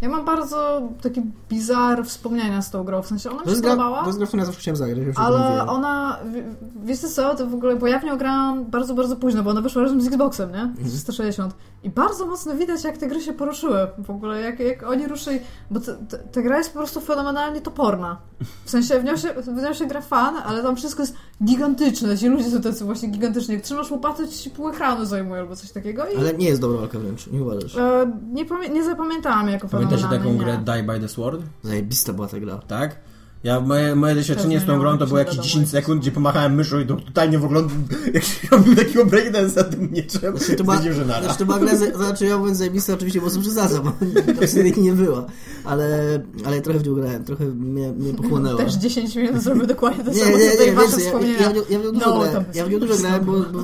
ja mam bardzo taki bizar wspomnienia z tą grą, w sensie ona mi się podobała. to jest gra, w którą ja zawsze chciałem zagrać. Ale ona, w- wiesz co, to w ogóle, bo ja w nią grałam bardzo, bardzo późno, bo ona wyszła razem z Xboxem, nie? 360. I bardzo mocno widać, jak te gry się poruszyły. W ogóle, jak, jak oni ruszyli, bo ta gra jest po prostu fenomenalnie toporna. W sensie, w nią, się, w nią się gra fan, ale tam wszystko jest gigantyczne. Ci ludzie są tacy właśnie gigantyczni. Jak trzymasz łopatę, ci pół ekranu zajmuje albo coś takiego. I Ale nie jest dobra walka wręcz, nie uważasz? e, nie, nie zapamiętałam jako Pamiętacie fenomenalnej, taką nie. grę Die by the Sword? Zajebista była ta gra. Tak? Ja, moje, moje doświadczenie z tą grą to było jakieś 10 sekund, gdzie pomachałem myszą i to totalnie wygląda jak się robił takiego breakdance'a tym mieczem. Znaczy, to nara. znaczy, to gra, za- znaczy ja mówiąc zajebista oczywiście mocno przesadzam, bo absolutnie nie była, ale, ale trochę w nią grałem, trochę mnie, mnie pochłonęła. Też 10 minut zrobił dokładnie to Nie, samo, nie, co tutaj nie, wasze ja, wspomnienia. ja, w nią- ja w nią dużo No, grałem, ja w nią dużo bez- grałem, bo, bo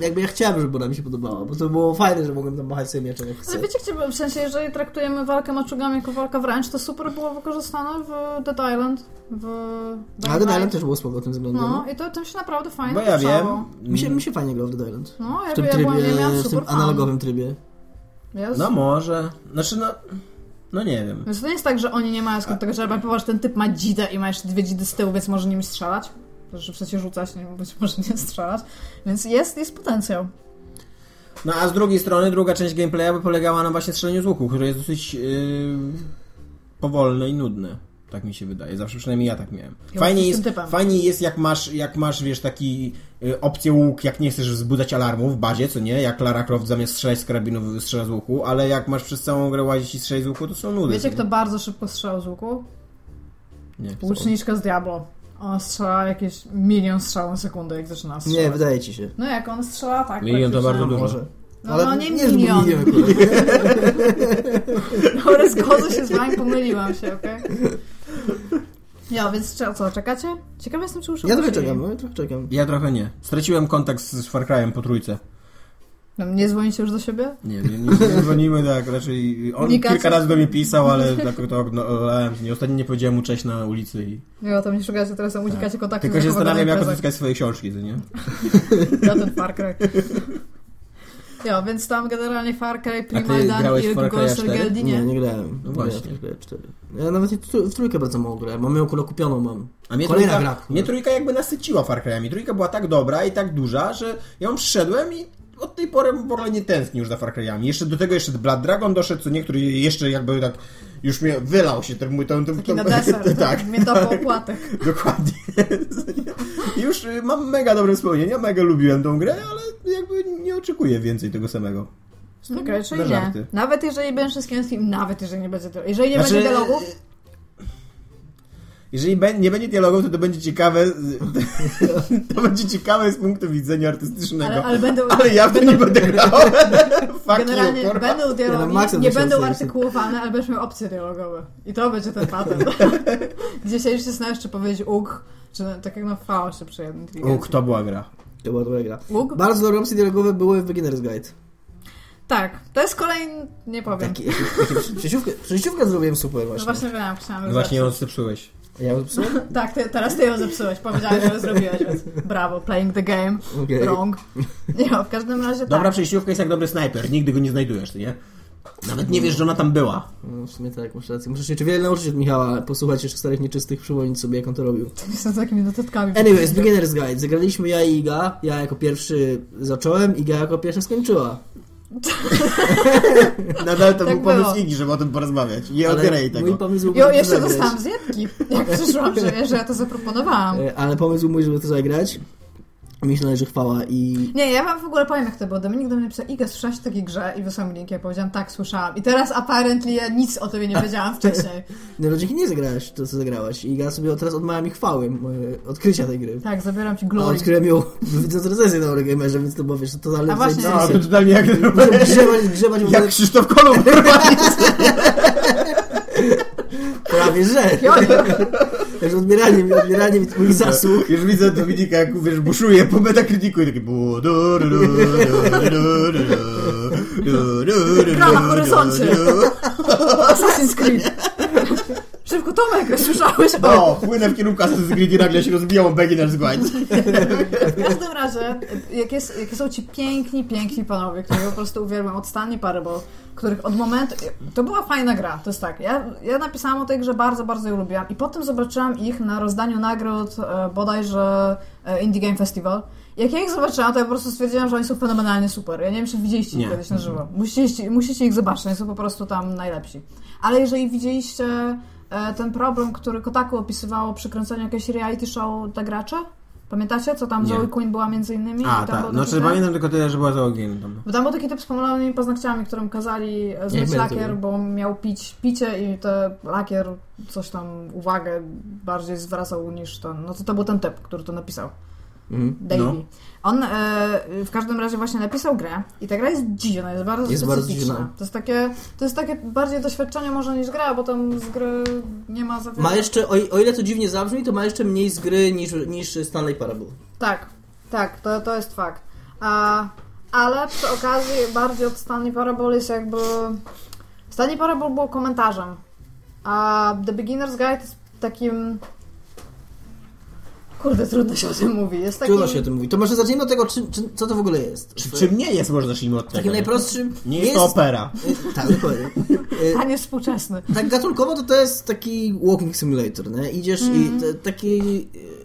jakby ja chciałem, żeby ona mi się podobała, bo to było fajne, że mogłem tam machać sobie mieczem jak chcę. Ale wiecie, gdzie, w sensie, jeżeli traktujemy walkę maczugami jako walka wręcz, to super było wykorzystane w Dead Island, w Dying Ale Dead Light. Island też było spoko tym względem. No i to tym się naprawdę fajnie Bo ja wiem. Mi się, mi się fajnie grało w Dead Island. No, W ja, tym ja, trybie, byłam, ja miałam w super tym analogowym trybie. Jezu. No może. Znaczy no... No nie wiem. Więc to nie jest tak, że oni nie mają skąd tego, że popatrz, ten typ ma dzidę i ma jeszcze dwie dzidy z tyłu, więc może nimi strzelać. Że w sensie rzucać, nie, być może nie strzelać. Więc jest, jest potencjał. No a z drugiej strony druga część gameplaya by polegała na właśnie strzelaniu z łuku, które jest dosyć yy, powolne i nudne. Tak mi się wydaje. Zawsze przynajmniej ja tak miałem. Fajnie jest, fajnie jest jak masz, jak masz, wiesz, taki y, opcję łuk, jak nie chcesz wzbudzać alarmu w bazie, co nie? Jak Lara Croft zamiast strzelać z karabinu strzela z łuku, ale jak masz przez całą grę łazić i strzelać z łuku, to są nudy. Wiecie, kto bardzo szybko strzelał z łuku? Nie? Łuczniczka z Diablo. Ona strzela jakieś milion strzał na sekundę, jak zaczyna strzelać. Nie, wydaje ci się. No jak on strzela tak. Milion to bardzo dużo. Może. No, Ale no nie, nie, milion. milion akurat. Dobra, zgodzę się z wami, pomyliłam się, okej? Ja, więc cze- co, czekacie? Ciekawe jestem, czy już Ja trochę czekam, no, trochę czekam. Ja trochę nie. Straciłem kontakt z Far Cry'em po trójce. No, nie dzwonicie już do siebie? Nie, nie, nie, nie dzwonimy tak, raczej on kilka razy do mnie pisał, ale tak to ignorowałem. Nie, ostatnio nie powiedziałem mu cześć na ulicy i... Nie, o to mnie szukacie, teraz tam unikacie kontaktu. Tak. Tylko się zastanawiam, jak odzyskać swoje książki, to nie? Ja ten Far Cry. Ja, więc tam generalnie Far Cry, Primal Dawn grałeś i Ghost 4? Geldi Nie, nie. nie grałem. No Nie właśnie. Cry 4. Ja nawet w trójkę bardzo mało grałem. Mam ją akurat kupioną mam. A mnie Kolejna trójka, gra. mnie trójka jakby nasyciła Far Cry'ami. Trójka była tak dobra i tak duża, że ja ją przyszedłem i od tej pory w ogóle nie tęsknię już za Far Cry'ami. Jeszcze do tego jeszcze Blood Dragon doszedł, co niektóry jeszcze jakby tak już mnie wylał się ten mój ten, ten, na deser, tak. miętowy opłatek. Dokładnie. Już y, mam mega dobre wspomnienia, mega lubiłem tą grę, ale jakby nie oczekuję więcej tego samego. Okej, czyli Na nie. Nawet jeżeli będzie wszystkim film, nawet jeżeli nie będzie. Jeżeli nie Znaczy, będzie dialogów, Jeżeli nie będzie dialogów, to to będzie ciekawe. To będzie ciekawe z punktu widzenia artystycznego. ale, ale będą... Ale ja w tym nie będę grał. Generalnie you, będą Ja dialogi, maksa nie będą artykułowane, ale będziesz miał opcje dialogowe. I to będzie ten patent. Gdzie się już się zastanawiasz, czy powiedzieć uk, czy na- tak jak na V się przy jednym Uk, to była gra. To była dobra gra. Uk? Bardzo dobre opcje dialogowe były w Beginner's Guide. Tak, to jest kolejny... nie powiem. Taki, taki, przejściówkę, przejściówkę zrobiłem super No właśnie. właśnie wiem, chciałam Właśnie ją zepsuć. Ja ją psułem? Tak, ty, teraz ty ją zepsułeś. Powiedziałeś, że ją zrobiłeś, więc brawo, playing the game. Okej. Wrong. Nie, no, w każdym razie Dobra tak. przejściówka jest jak dobry snajper. Nigdy go nie znajdujesz, ty nie? Nawet nie wiesz, że ona tam była. No, w sumie tak, masz rację. Muszę się jeszcze wiele nauczyć od Michała, posłuchać jeszcze starych nieczystych, przypomnieć sobie jak on to robił. Jestem z takimi notatkami. Anyways, Beginner's Guide. Zagraliśmy ja i Iga. Ja jako pierwszy zacząłem, Iga jako pierwsza skończyła. Nadal to Tak był pomysł. Igi, żeby o tym porozmawiać. Nie odbieraj tego. Mój pomysł był, Jo, jeszcze zagrać. dostałam zjebki, jak przyszłam, że, że ja to zaproponowałam. E, Ale pomysł mój, żeby to zagrać. Mi się należy chwała i... Nie, ja wam w ogóle powiem jak to było. Dominik do mnie napisał, Iga, słyszałaś o takiej grze? I wysłał mi link, ja powiedziałam, tak, słyszałam. I teraz apparently ja nic o tobie nie wiedziałam wcześniej. No, dzięki nie zagrałaś to, co zagrałaś. I ja sobie teraz odmawiam mi chwały, moje odkrycia tej gry. Tak, zabieram ci A glory. odkryłem ją widząc recenzję na Eurogamerze, więc to powiesz, że to ale A właśnie, No, to totalnie jak, grzebać, grzebać jak Krzysztof Kolumb. Prawie że. Też odbieranie mi, odbieranie mi twoich zasług. Już widzę Dominika, jak wiesz, buszuje po metakrytyku i taki... Gra na horyzoncie. Assassin's Creed. Szybko, Tomek, słyszałeś? O, płynę w kierunku Assassin's Creed i nagle się rozbijało Beginner's Guide. W każdym razie, jak, jest, jak są ci piękni, piękni panowie, których po prostu uwielbiam od Stanley Parable, których od momentu... To była fajna gra, to jest tak. Ja, ja napisałam o tej grze bardzo, bardzo ją lubiłam i potem zobaczyłam ich na rozdaniu nagród e, bodajże e, Indie Game Festival. Jak ja ich zobaczyłam, to ja po prostu stwierdziłam, że oni są fenomenalnie super. Ja nie wiem, czy widzieliście ich kiedyś na żywo. Musicie, musicie ich zobaczyć, oni są po prostu tam najlepsi. Ale jeżeli widzieliście ten problem, który Kotaku opisywało przy kręceniu jakiegoś reality show dla graczy? Pamiętacie, co tam Nie. Zoe Queen była między innymi? A, tak. No, taki czy ten- pamiętam tylko tyle, że była załogiem tam. Bo tam był taki typ z pomalowanymi paznokciami, którym kazali e, zmyć lakier, bo miał pić picie i te lakier coś tam uwagę bardziej zwracał niż ten. No to to był ten typ, który to napisał. Mhm. Davey. No. On e, w każdym razie właśnie napisał grę i ta gra jest dziwna, jest bardzo Jest bardzo specyficzna. dziwna. To jest takie, to jest takie bardziej doświadczenie może niż gra, bo tam z gry nie ma za wiele. Ma jeszcze, o, o ile to dziwnie zabrzmi, to ma jeszcze mniej z gry niż, niż Stanley Parable. Tak, tak, to, to jest fakt. A, ale przy okazji bardziej od Stanley Parable jest jakby... Stanley Parable było komentarzem, a The Beginner's Guide jest takim... Kurde, trudno się o tym mówi. Jest takim... Trudno się o tym mówi. To może zacznijmy od tego, czy, czy, co to w ogóle jest. Czy, czym nie jest, może zacznijmy od tego. Takim najprostszym... Nie jest to opera. Y, Tak, dokładnie. Y, A nie współczesny. Tak gatunkowo to to jest taki walking simulator, nie? Idziesz i te, taki...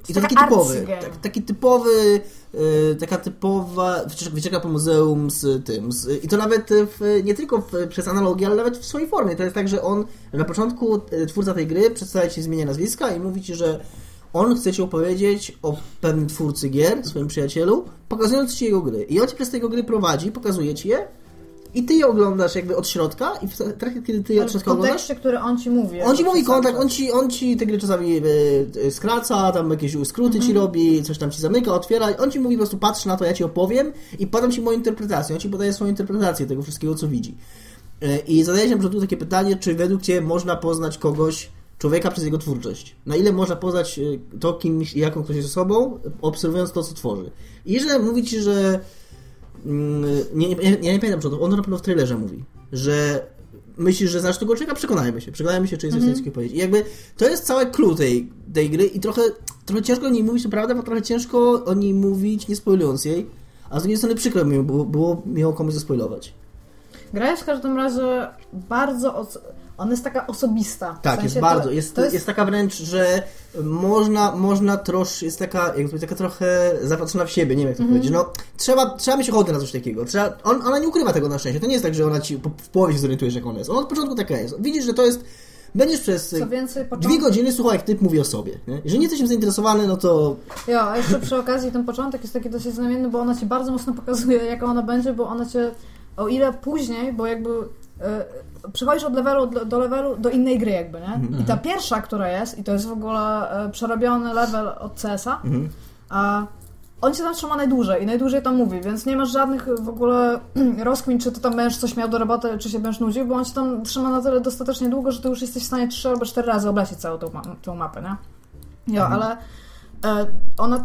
I to taki typowy. Tak, taki typowy, y, taka typowa wycieczka, po muzeum z tym. Z, I to nawet w, nie tylko w, przez analogię, ale nawet w swojej formie. To jest tak, że on na początku, y, twórca tej gry, przedstawia ci zmienia nazwiska i mówi ci, że on chce ci opowiedzieć o pewnym twórcy gier, swoim przyjacielu, pokazując ci jego gry. I on ci przez te jego gry prowadzi, pokazuje ci je i ty je oglądasz jakby od środka i w trakcie, kiedy ty je od środka oglądasz, kontekście, który on ci mówi. on ci mówi kontakt, on ci, on ci te gry czasami e, e, skraca, tam jakieś skróty ci robi, coś tam ci zamyka, otwiera. On ci mówi po prostu patrz na to, ja ci opowiem i podam ci moją interpretację. On ci podaje swoją interpretację tego wszystkiego, co widzi. E, I zadaje się na przykład takie pytanie, czy według Ciebie można poznać kogoś, człowieka przez jego twórczość? Na ile można poznać e, to, kim i jaką ktoś jest osobą, obserwując to, co tworzy? I że mówi Ci, że mm, nie, nie, ja nie pamiętam, co to, on na pewno w trailerze mówi, że myślisz, że znasz tego człowieka, przekonajmy się. Przekonajmy się, czy jest mm-hmm. powiedzieć. I jakby to jest cały clue tej, tej gry i trochę, trochę ciężko o niej mówić, to prawda, bo trochę ciężko o niej mówić, nie spoilując jej, a z drugiej strony przykro mi było, było mi ją komuś zaspoilować. Gra jest w każdym razie bardzo... Os... Ona jest taka osobista. W Tak, sensie jest to- bardzo. Jest, to jest... taka wręcz, że można, można trosz, jest taka, jak to powiedzieć, taka trochę zapatrzona w siebie, nie wiem jak to Mhm. powiedzieć. No, trzeba, trzeba mieć ochotę na coś takiego. Trzeba, on, ona nie ukrywa tego na szczęście. To nie jest tak, że ona ci po, w połowie się zorientujesz, jak ona jest. Ona od początku taka jest. Widzisz, że to jest. Będziesz przez Co więcej, dwie początek... godziny słuchał, jak typ mówi o sobie. Nie? Jeżeli nie jesteś zainteresowany, no to Jo, a jeszcze przy okazji ten początek jest taki dosyć znamienny, bo ona ci bardzo mocno pokazuje, jaka ona będzie, bo ona cię, o ile później, bo jakby e, przechodzisz od levelu do, do levelu do innej gry jakby, nie? I ta pierwsza, która jest, i to jest w ogóle e, przerobiony level od CS-a, a on się tam trzyma najdłużej i najdłużej tam mówi, więc nie masz żadnych w ogóle rozkmin, czy ty tam będziesz coś miał do roboty, czy się będziesz nudził, bo on się tam trzyma na tyle dostatecznie długo, że ty już jesteś w stanie trzy albo cztery razy oblecieć całą tą, ma- tą mapę, nie? Jo, ale e, ona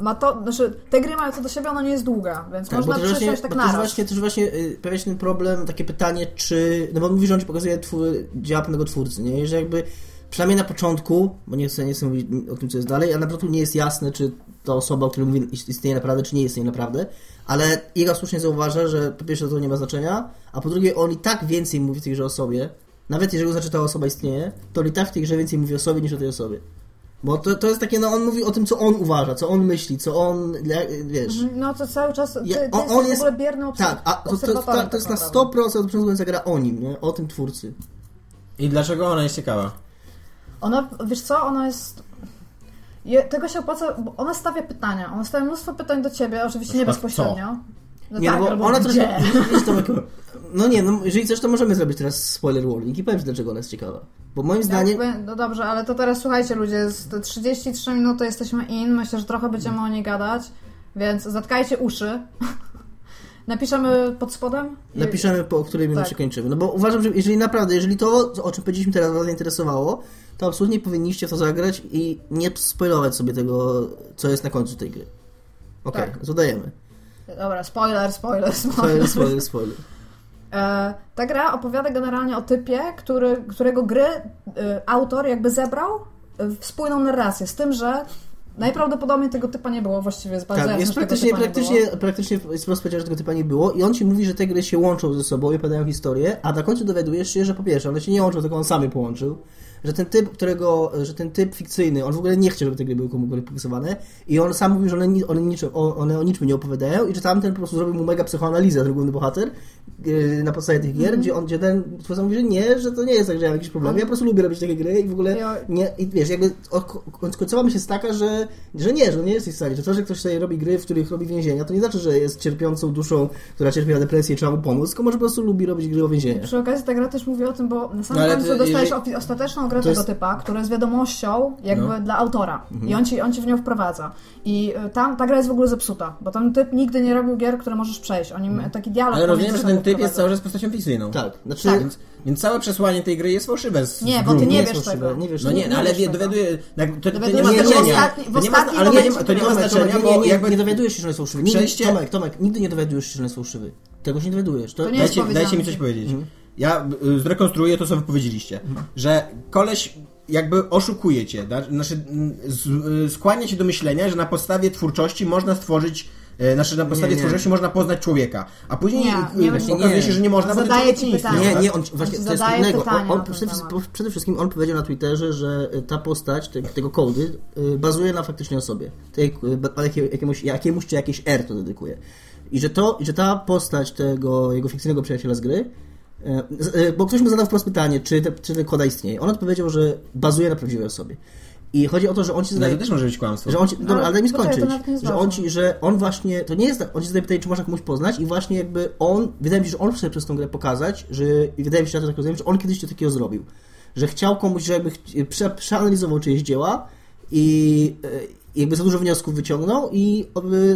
ma to, znaczy te gry mają to do siebie, ona nie jest długa, więc Tak, można właśnie, przesiąść tak bo naraz. właśnie, też właśnie y, pojawia się ten problem, takie pytanie, czy. No bo mówi, że on ci pokazuje twór, działa pewnego twórcy, nie? I że jakby przynajmniej na początku, bo nie chcę, nie chcę mówić o tym, co jest dalej, a na początku nie jest jasne, czy ta osoba, o której mówi, istnieje naprawdę, czy nie istnieje naprawdę, ale Iga słusznie zauważa, że po pierwsze to nie ma znaczenia, a po drugie on i tak więcej mówi w tej grze o sobie, nawet jeżeli uznaczy, że ta osoba istnieje, to on i tak w tej grze więcej mówi o sobie niż o tej osobie. Bo to, to jest takie, no on mówi o tym, co on uważa, co on myśli, co on, wiesz... Mhm, No to cały czas, ty, ty Ja- on- on w jest- ogóle biernym obser- Tak, a to, to, to, to jest tak na naprawdę. 100% od początku końca gra o nim, nie? O tym twórcy. I dlaczego ona jest ciekawa? Ona, wiesz co, ona jest... Je, tego się opłaca, bo ona stawia pytania. Ona stawia mnóstwo pytań do ciebie, oczywiście nie Na bezpośrednio. No Nie, tak, no bo albo ona gdzie? trochę... No nie, no jeżeli chcesz, to możemy zrobić teraz spoiler warning i powiem ci, dlaczego ona jest ciekawa. Bo moim zdaniem... Jakby, no dobrze, ale to teraz słuchajcie ludzie, z te 33 minuty jesteśmy in, myślę, że trochę będziemy o niej gadać, więc zatkajcie uszy. Napiszemy pod spodem? Napiszemy, po której minucie Tak. kończymy. No bo uważam, że jeżeli naprawdę, jeżeli to, o czym powiedzieliśmy teraz, was zainteresowało, to absolutnie powinniście w to zagrać i nie spoilować sobie tego, co jest na końcu tej gry. Okej, Tak. zadajemy. Dobra, spoiler, spoiler, spoiler. Spoiler, spoiler, spoiler. E, ta gra opowiada generalnie o typie, który, którego gry e, autor jakby zebrał w spójną narrację, z tym, że Najprawdopodobniej tego typa nie było, właściwie jest bardzo Tak, jest praktycznie, praktycznie, praktycznie jest wprost powiedziane, że tego typa nie było i on ci mówi, że te gry się łączą ze sobą i opowiadają historię, a na końcu dowiadujesz się, że po pierwsze, one się nie łączą, tylko on sam je połączył, że ten typ, którego, że ten typ fikcyjny, on w ogóle nie chce, żeby te gry były komu publikowane i on sam mówił, że one, one, niczym, o- one o niczym nie opowiadają i że tamten po prostu zrobił mu mega psychoanalizę, ten główny bohater yy, na podstawie tych gier, gdzie on, gdzie ten twórca mówi, że nie, że to nie jest tak, że ja mam jakieś problemy, ja po prostu lubię robić takie gry i w ogóle nie, i wiesz, jakby końcowa myśl jest taka, że, że nie, że nie jesteś w stanie, że to, że ktoś sobie robi gry, w których robi więzienia, to nie znaczy, że jest cierpiącą duszą, która cierpi na depresję i trzeba mu pomóc, tylko może po prostu lubi robić gry o więzieniach. Przy okazji ta gra też mówi o tym, bo na No samym ale końcu dostajesz jeżeli- ostateczną To tego jest- typa, która jest wiadomością jakby No. dla autora. Mhm. I on ci, on ci w nią wprowadza. I y, tam ta gra jest w ogóle zepsuta, bo ten typ nigdy nie robił gier, które możesz przejść. Oni Mhm. taki dialog Ale rozumiem, że ten typ jest cały czas postacią fikcyjną. Tak, znaczy... Tak. Więc, więc całe przesłanie tej gry jest fałszywe. Z, Nie, bo ty nie wiesz fałszywe, tego. Nie wiesz No nie, no, ale wiesz wie, tego. dowiaduje, to, to, to nie Dowiadujesz ma się, że znaczenia. ale to nie, ma Tomek, znaczenia, Tomek, bo jakby nie dowiadujesz się, że on jest fałszywy. Nigdy, Przejście- Tomek, Tomek, nigdy nie dowiadujesz się, że on jest fałszywy. Tego się nie dowiadujesz. To, To nie jest Dajcie, dajcie mi coś powiedzieć. Ja y, zrekonstruuję to, co wy powiedzieliście. Że koleś jakby oszukuje cię. Znaczy, y, skłania się do myślenia, że na podstawie twórczości można stworzyć y, Znaczy na podstawie nie. twórczości można poznać człowieka, a później Nie, nie, okazuje się, że nie można, bo ten Zadaję człowiek ci nie pytanie. Nie, nie, on właśnie On to jest zadaje innego. On, on przede, przede wszystkim on powiedział na Twitterze, że ta postać te, tego kody bazuje na faktycznej osobie. Tej, jakiemuś, jakiemuś czy jakieś R to dedykuje. I że, to, I że ta postać tego jego fikcyjnego przyjaciela z gry, bo ktoś mu zadał wprost pytanie, czy, te, czy ten koda istnieje. On odpowiedział, że bazuje na prawdziwej osobie. I chodzi o to, że on ci No, zadaje... to też może być kłamstwo. Że on ci, dobra, Ale ale daj mi skończyć. Że on, ci, że on właśnie, to nie jest tak, on ci zadaje pytanie, czy można komuś poznać i właśnie jakby on, wydaje mi się, że on chce przez tą grę pokazać, że, i wydaje mi się, że ja to tak rozumiem, że on kiedyś coś takiego zrobił. Że chciał komuś, żeby ch- prze, przeanalizował czyjeś dzieła i e, jakby za dużo wniosków wyciągnął i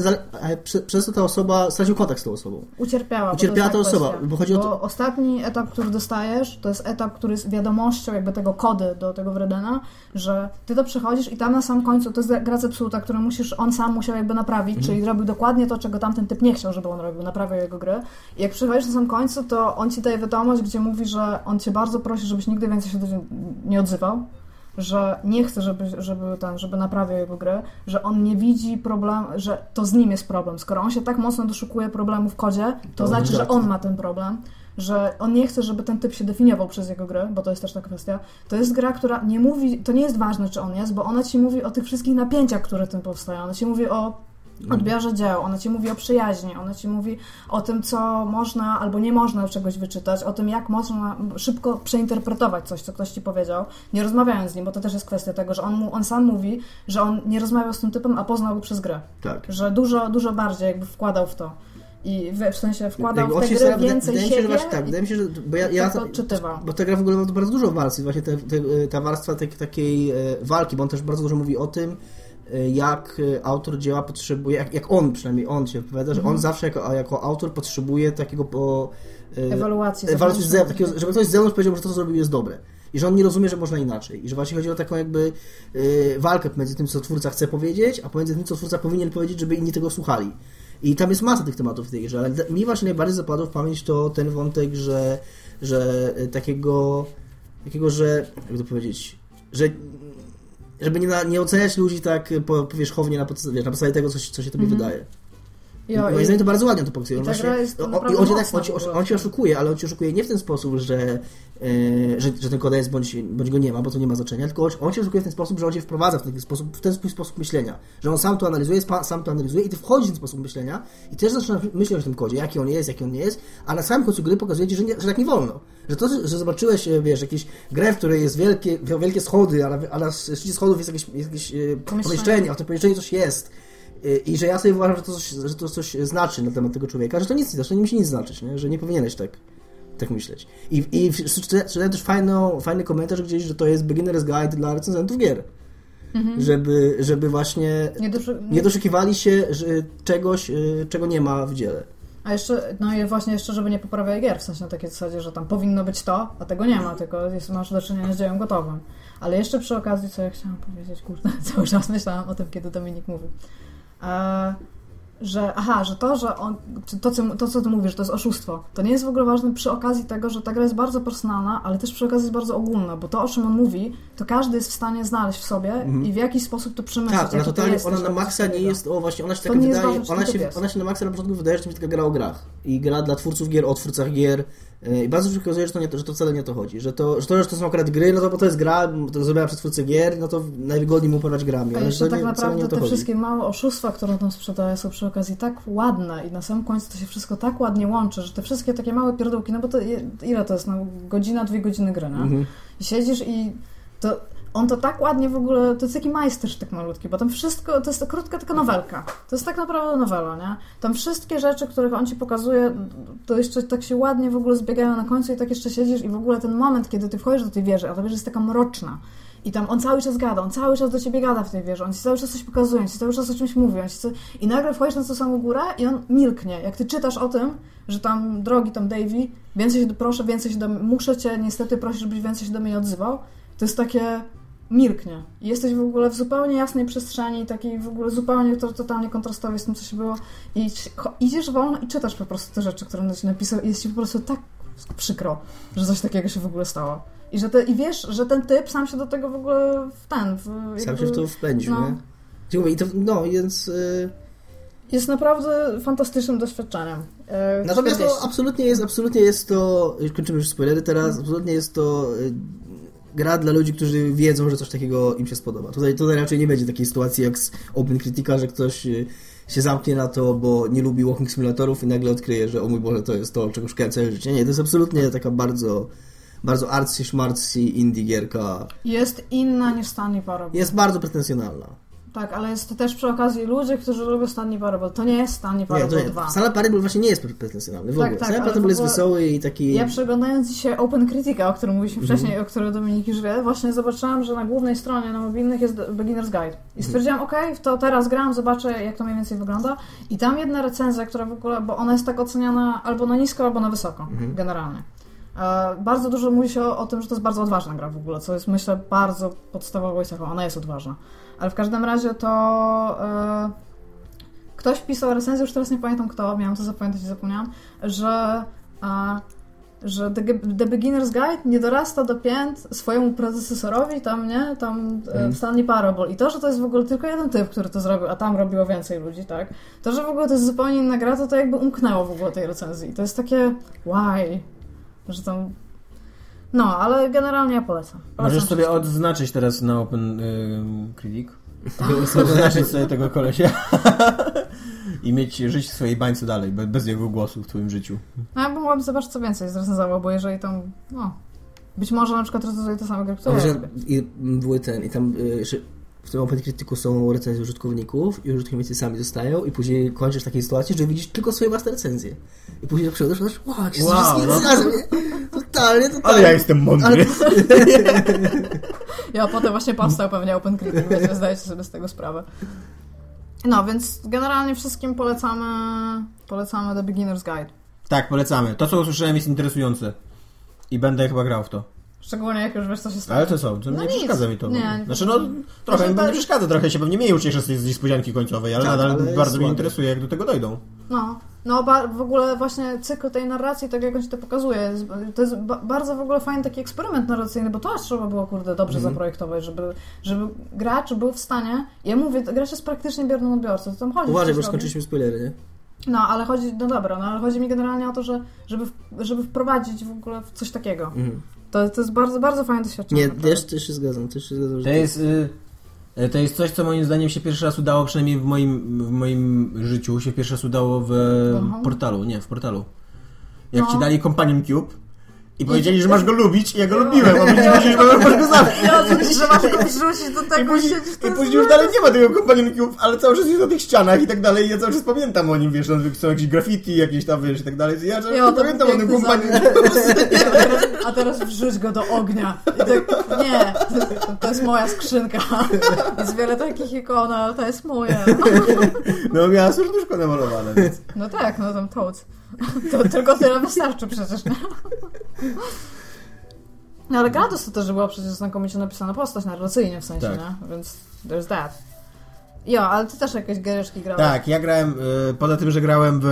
e, e, prze, przez to ta osoba stracił kontakt z tą osobą. Ucierpiała. Ucierpiała ta osoba, kwestia. bo chodzi o Bo to- ostatni etap, który dostajesz, to jest etap, który jest wiadomością jakby tego kody do tego Wredena, że ty to przechodzisz i tam na sam końcu to jest gra zepsuta, którą musisz, on sam musiał jakby naprawić, Mhm. czyli robił dokładnie to, czego tamten typ nie chciał, żeby on robił, naprawiał jego gry. I jak przychodzisz na sam końcu, to on ci daje wiadomość, gdzie mówi, że on cię bardzo prosi, żebyś nigdy więcej się do nie odzywał, że nie chce, żeby, żeby, ten, żeby naprawiał jego grę, że on nie widzi problem, że to z nim jest problem. Skoro on się tak mocno doszukuje problemu w kodzie, to, To znaczy, że on ma ten problem, że on nie chce, żeby ten typ się definiował przez jego grę, bo to jest też ta kwestia. To jest gra, która nie mówi, to nie jest ważne, czy on jest, bo ona ci mówi o tych wszystkich napięciach, które tym powstają. Ona ci mówi o odbiorze dzieł, ona ci mówi o przyjaźni, ona ci mówi o tym, co można albo nie można czegoś wyczytać, o tym, jak można szybko przeinterpretować coś, co ktoś ci powiedział, nie rozmawiając z nim, bo to też jest kwestia tego, że on, mu, on sam mówi, że on nie rozmawiał z tym typem, a poznał go przez grę. Tak. Że dużo, dużo bardziej jakby wkładał w to. I w, w sensie wkładał w się gry stara- więcej wydaje mi się, że siebie właśnie tak, wydaje mi się, że bo ja, ja to odczytywał. bo ta gra w ogóle ma bardzo dużo warstw, właśnie te, te, ta warstwa takiej e, walki, bo on też bardzo dużo mówi o tym, jak e, autor dzieła potrzebuje, jak, jak on przynajmniej, on się wypowiada, że Mhm. on zawsze jako, jako autor potrzebuje takiego po, e, Ewaluacji ewaluacji z takiego, żeby ktoś z zewnątrz powiedział, że to, co zrobił jest dobre. I że on nie rozumie, że można inaczej. I że właśnie chodzi o taką jakby walkę pomiędzy tym, co twórca chce powiedzieć, a pomiędzy tym, co twórca powinien powiedzieć, żeby inni tego słuchali. I tam jest masa tych tematów w tej grze, ale mi właśnie najbardziej zapadł w pamięć to ten wątek, że, że takiego, takiego, że, jak to powiedzieć, że żeby nie, na, nie oceniać ludzi tak po, powierzchownie na podstawie, na podstawie tego, co, się- co się tobie Mhm. wydaje. Jo, Moim i- zdaniem to bardzo ładnie to pokazuje. i On właśnie- o- I on, tak, on, ci, ogóle. on ci oszukuje, ale on ci oszukuje nie w ten sposób, że, e, że, że ten koda jest bądź, bądź go nie ma, bo to nie ma znaczenia, tylko on, on ci oszukuje w ten sposób, że on cię wprowadza w taki sposób, w ten swój sposób myślenia. Że on sam to analizuje, sam to analizuje i ty wchodzisz w ten sposób myślenia i też zaczynasz myśleć o tym kodzie, jaki on jest, jaki on nie jest, a na samym końcu gry pokazuje ci, że, nie, że tak nie wolno. Że to, że zobaczyłeś, e, wiesz, jakieś grę, w której jest wielkie, wielkie schody, a na, a na szczycie schodów jest jakieś, jakieś e, pomieszczenie, a w tym pomieszczeniu coś jest. Y, I że ja sobie uważam, że to, coś, że to coś znaczy na temat tego człowieka, że to nic nie znaczy, nie musi nic znaczyć, nie? że nie powinieneś tak, tak myśleć. I, i czytałem też fajną, fajny komentarz gdzieś, że to jest beginner's guide dla recenzentów gier. Żeby, żeby właśnie Nie doszu- nie doszukiwali się czegoś, y, czego nie ma w dziele. A jeszcze, no i właśnie jeszcze, żeby nie poprawiać gier, w sensie na takiej zasadzie, że tam powinno być to, a tego nie ma, tylko jest, masz do czynienia z dziełem gotowym. Ale jeszcze przy okazji, co ja chciałam powiedzieć, kurde, cały czas myślałam o tym, kiedy Dominik mówił. E, że aha, że to, że on, to, co, to, co ty mówisz, to jest oszustwo, to nie jest w ogóle ważne przy okazji tego, że ta gra jest bardzo personalna, ale też przy okazji jest bardzo ogólna, bo to, o czym on mówi, to każdy jest w stanie znaleźć w sobie Mhm. i w jakiś sposób to przemyśleć. Tak, ona jaki totalnie, jesteś ona na maksa nie jest, o właśnie, ona się To taka jest wydaje, ważne, ona się, jest. ona się na maksa na początku wydaje, że to jest taka gra o grach. I gra dla twórców gier, o twórcach gier. Yy, I bardzo szybko okazuje, że to, nie, że to wcale nie o to chodzi. Że to, że to, że to są akurat gry, no to bo to jest gra, to przez twórcę gier, no to najwygodniej mu pobrać grami. Ale jeszcze to tak nie, naprawdę te chodzi. wszystkie małe oszustwa, które tam sprzedaje, są przy okazji tak ładne i na samym końcu to się wszystko tak ładnie łączy, że te wszystkie takie małe pierdółki, no bo to ile to jest? No, godzina, dwie godziny gry, no? Mhm. I siedzisz i to on to tak ładnie w ogóle, to jest taki majstersztyk malutki, bo tam wszystko, to jest krótka taka nowelka. To jest tak naprawdę nowela, nie? Tam wszystkie rzeczy, których on ci pokazuje, to jeszcze tak się ładnie w ogóle zbiegają na końcu i tak jeszcze siedzisz i w ogóle ten moment, kiedy ty wchodzisz do tej wieży, a ta wieża jest taka mroczna i tam on cały czas gada, on cały czas do ciebie gada w tej wieży, on ci cały czas coś pokazuje, on ci cały czas o czymś mówi, on ci co... i nagle wchodzisz na tą samą górę i on milknie. Jak ty czytasz o tym, że tam, drogi tam Davy, więcej się, proszę, więcej się do muszę cię niestety prosić, żebyś więcej się do mnie nie odzywał, to jest takie milknie. Jesteś w ogóle w zupełnie jasnej przestrzeni, takiej w ogóle zupełnie to, totalnie kontrastowej z tym, co się było. I idziesz wolno i czytasz po prostu te rzeczy, które on ci napisał i jest ci po prostu tak przykro, że coś takiego się w ogóle stało. I, że te, I wiesz, że ten typ sam się do tego w ogóle w ten... W, Sam jakby- się w to wpędził, no. nie? I to, no, więc... Yy, Jest naprawdę fantastycznym doświadczeniem. E, Natomiast 40. to absolutnie jest, absolutnie jest to, kończymy już spoilery teraz, absolutnie jest to y, gra dla ludzi, którzy wiedzą, że coś takiego im się spodoba. Tutaj, tutaj raczej nie będzie takiej sytuacji jak z Open Critica, że ktoś y, się zamknie na to, bo nie lubi walking simulatorów i nagle odkryje, że o mój Boże, to jest to, czego szukałem całe życie. Nie, to jest absolutnie taka bardzo, bardzo artsy, szmartsy indie gierka. Jest inna niż Stanley Parable. Jest bardzo pretensjonalna. Tak, ale jest to też przy okazji ludzie, którzy lubią Stanley Parable. To nie jest Stanley Nie, Parable to nie. 2. Stanley Parable właśnie nie jest pretensjonalny w Tak, ogóle. tak, Stanley Parable jest wesoły i taki... Ja przeglądając dzisiaj Open Critica, o którym mówiliśmy Mhm. wcześniej, o którym Dominik już wie, właśnie zobaczyłam, że na głównej stronie na mobilnych jest Beginner's Guide. Mhm. I stwierdziłam, okej, to teraz gram, zobaczę jak to mniej więcej wygląda. I tam jedna recenzja, która w ogóle, bo ona jest tak oceniana albo na nisko, albo na wysoko, Mhm. generalnie. E, bardzo dużo mówi się o, o tym, że to jest bardzo odważna gra w ogóle, co jest myślę bardzo podstawową cechą. Ona jest odważna. Ale w każdym razie to e, ktoś pisał recenzję, już teraz nie pamiętam kto, miałam to zapamiętać i zapomniałam, że e, że The, The Beginner's Guide nie dorasta do pięt swojemu predecesorowi, tam, nie? Tam Mhm. w Stanley Parable. I to, że to jest w ogóle tylko jeden typ, który to zrobił, a tam robiło więcej ludzi, tak? To, że w ogóle to jest zupełnie inna gra, to to jakby umknęło w ogóle tej recenzji. To jest takie why? Że tam... No, ale generalnie ja polecam. polecam Możesz sobie wszystkim. odznaczyć teraz na Open ym, Critic. Odznaczyć sobie tego kolesia. I mieć, żyć w swojej bańce dalej, be- bez jego głosu w twoim życiu. No, ja bym mogłabym zobaczyć, co więcej zrecenzował, bo jeżeli tam... No, być może na przykład recenzuje te same gry, które ja i, były ten, i tam y, w tym Open Criticu są recenzje użytkowników i użytkownicy sami zostają i później kończysz w takiej sytuacji, że widzisz tylko swoje własne recenzje. I później przychodzisz i mówisz, wow, jak się Wow, wow, no. nie? Totalnie, totalnie. Ale ja jestem mądry. Ale- Ja potem właśnie powstał pewnie Open Critic, więc zdajecie sobie z tego sprawę. No, więc generalnie wszystkim polecamy, polecamy The Beginner's Guide. Tak, polecamy. To, co usłyszałem, jest interesujące. I będę chyba grał w to. Szczególnie jak już wiesz, co się stanie. Ale to co? To No nie nic. przeszkadza mi to. Nie, nie znaczy, no, trochę mi to- nie przeszkadza, trochę się pewnie mniej ucieszę z niespodzianki końcowej, ale Tak, nadal ale bardzo mnie interesuje, jak do tego dojdą. No, no ba- w ogóle właśnie cykl tej narracji, tak jak on ci to pokazuje, to jest ba- bardzo w ogóle fajny taki eksperyment narracyjny, bo to aż trzeba było, kurde, dobrze Mhm. zaprojektować, żeby, żeby gracz był w stanie, ja mówię, gracz jest praktycznie biernym odbiorcą, to tam chodzi. Uważaj, bo skończyliśmy spoilery, nie? No, ale chodzi, no dobra, no ale chodzi mi generalnie o to, że żeby, żeby wprowadzić w ogóle w coś takiego. Mhm. To, to jest bardzo, bardzo fajne doświadczenie. Nie, też, też się zgadzam, też się zgadzam. To jest, y, y, to jest coś, co moim zdaniem się pierwszy raz udało, przynajmniej w moim, w moim życiu, się pierwszy raz udało w Aha. portalu. Nie, w portalu. Jak No. ci dali Companion Cube i powiedzieli, że masz go lubić i ja go lubiłem, a później musieli, że masz go zabić. Ja oczywiście, że masz go wrzucić do I tego później, siedzieć, to I później już dalej nie ma tego Companion Cube, ale cały czas jest na tych ścianach i tak dalej i ja cały czas pamiętam o nim, wiesz, no, są jakieś graffiti, jakieś tam, wiesz, i tak dalej. Ja cały czas pamiętam o tym zabieg. A teraz, wrzuć go do ognia. I tak, nie, to, jest moja skrzynka. Jest wiele takich ikon, ale to jest moja. No miała serduszko namalowane, więc... No tak, no tam toads. To tylko tyle wystarczy przecież, nie? No ale Grados to też była przecież znakomicie napisana postać narracyjnie w sensie, Tak. nie? Więc there's that. Jo, ale ty też jakieś giereczki grałeś. Tak, ja grałem, y, poza tym, że grałem w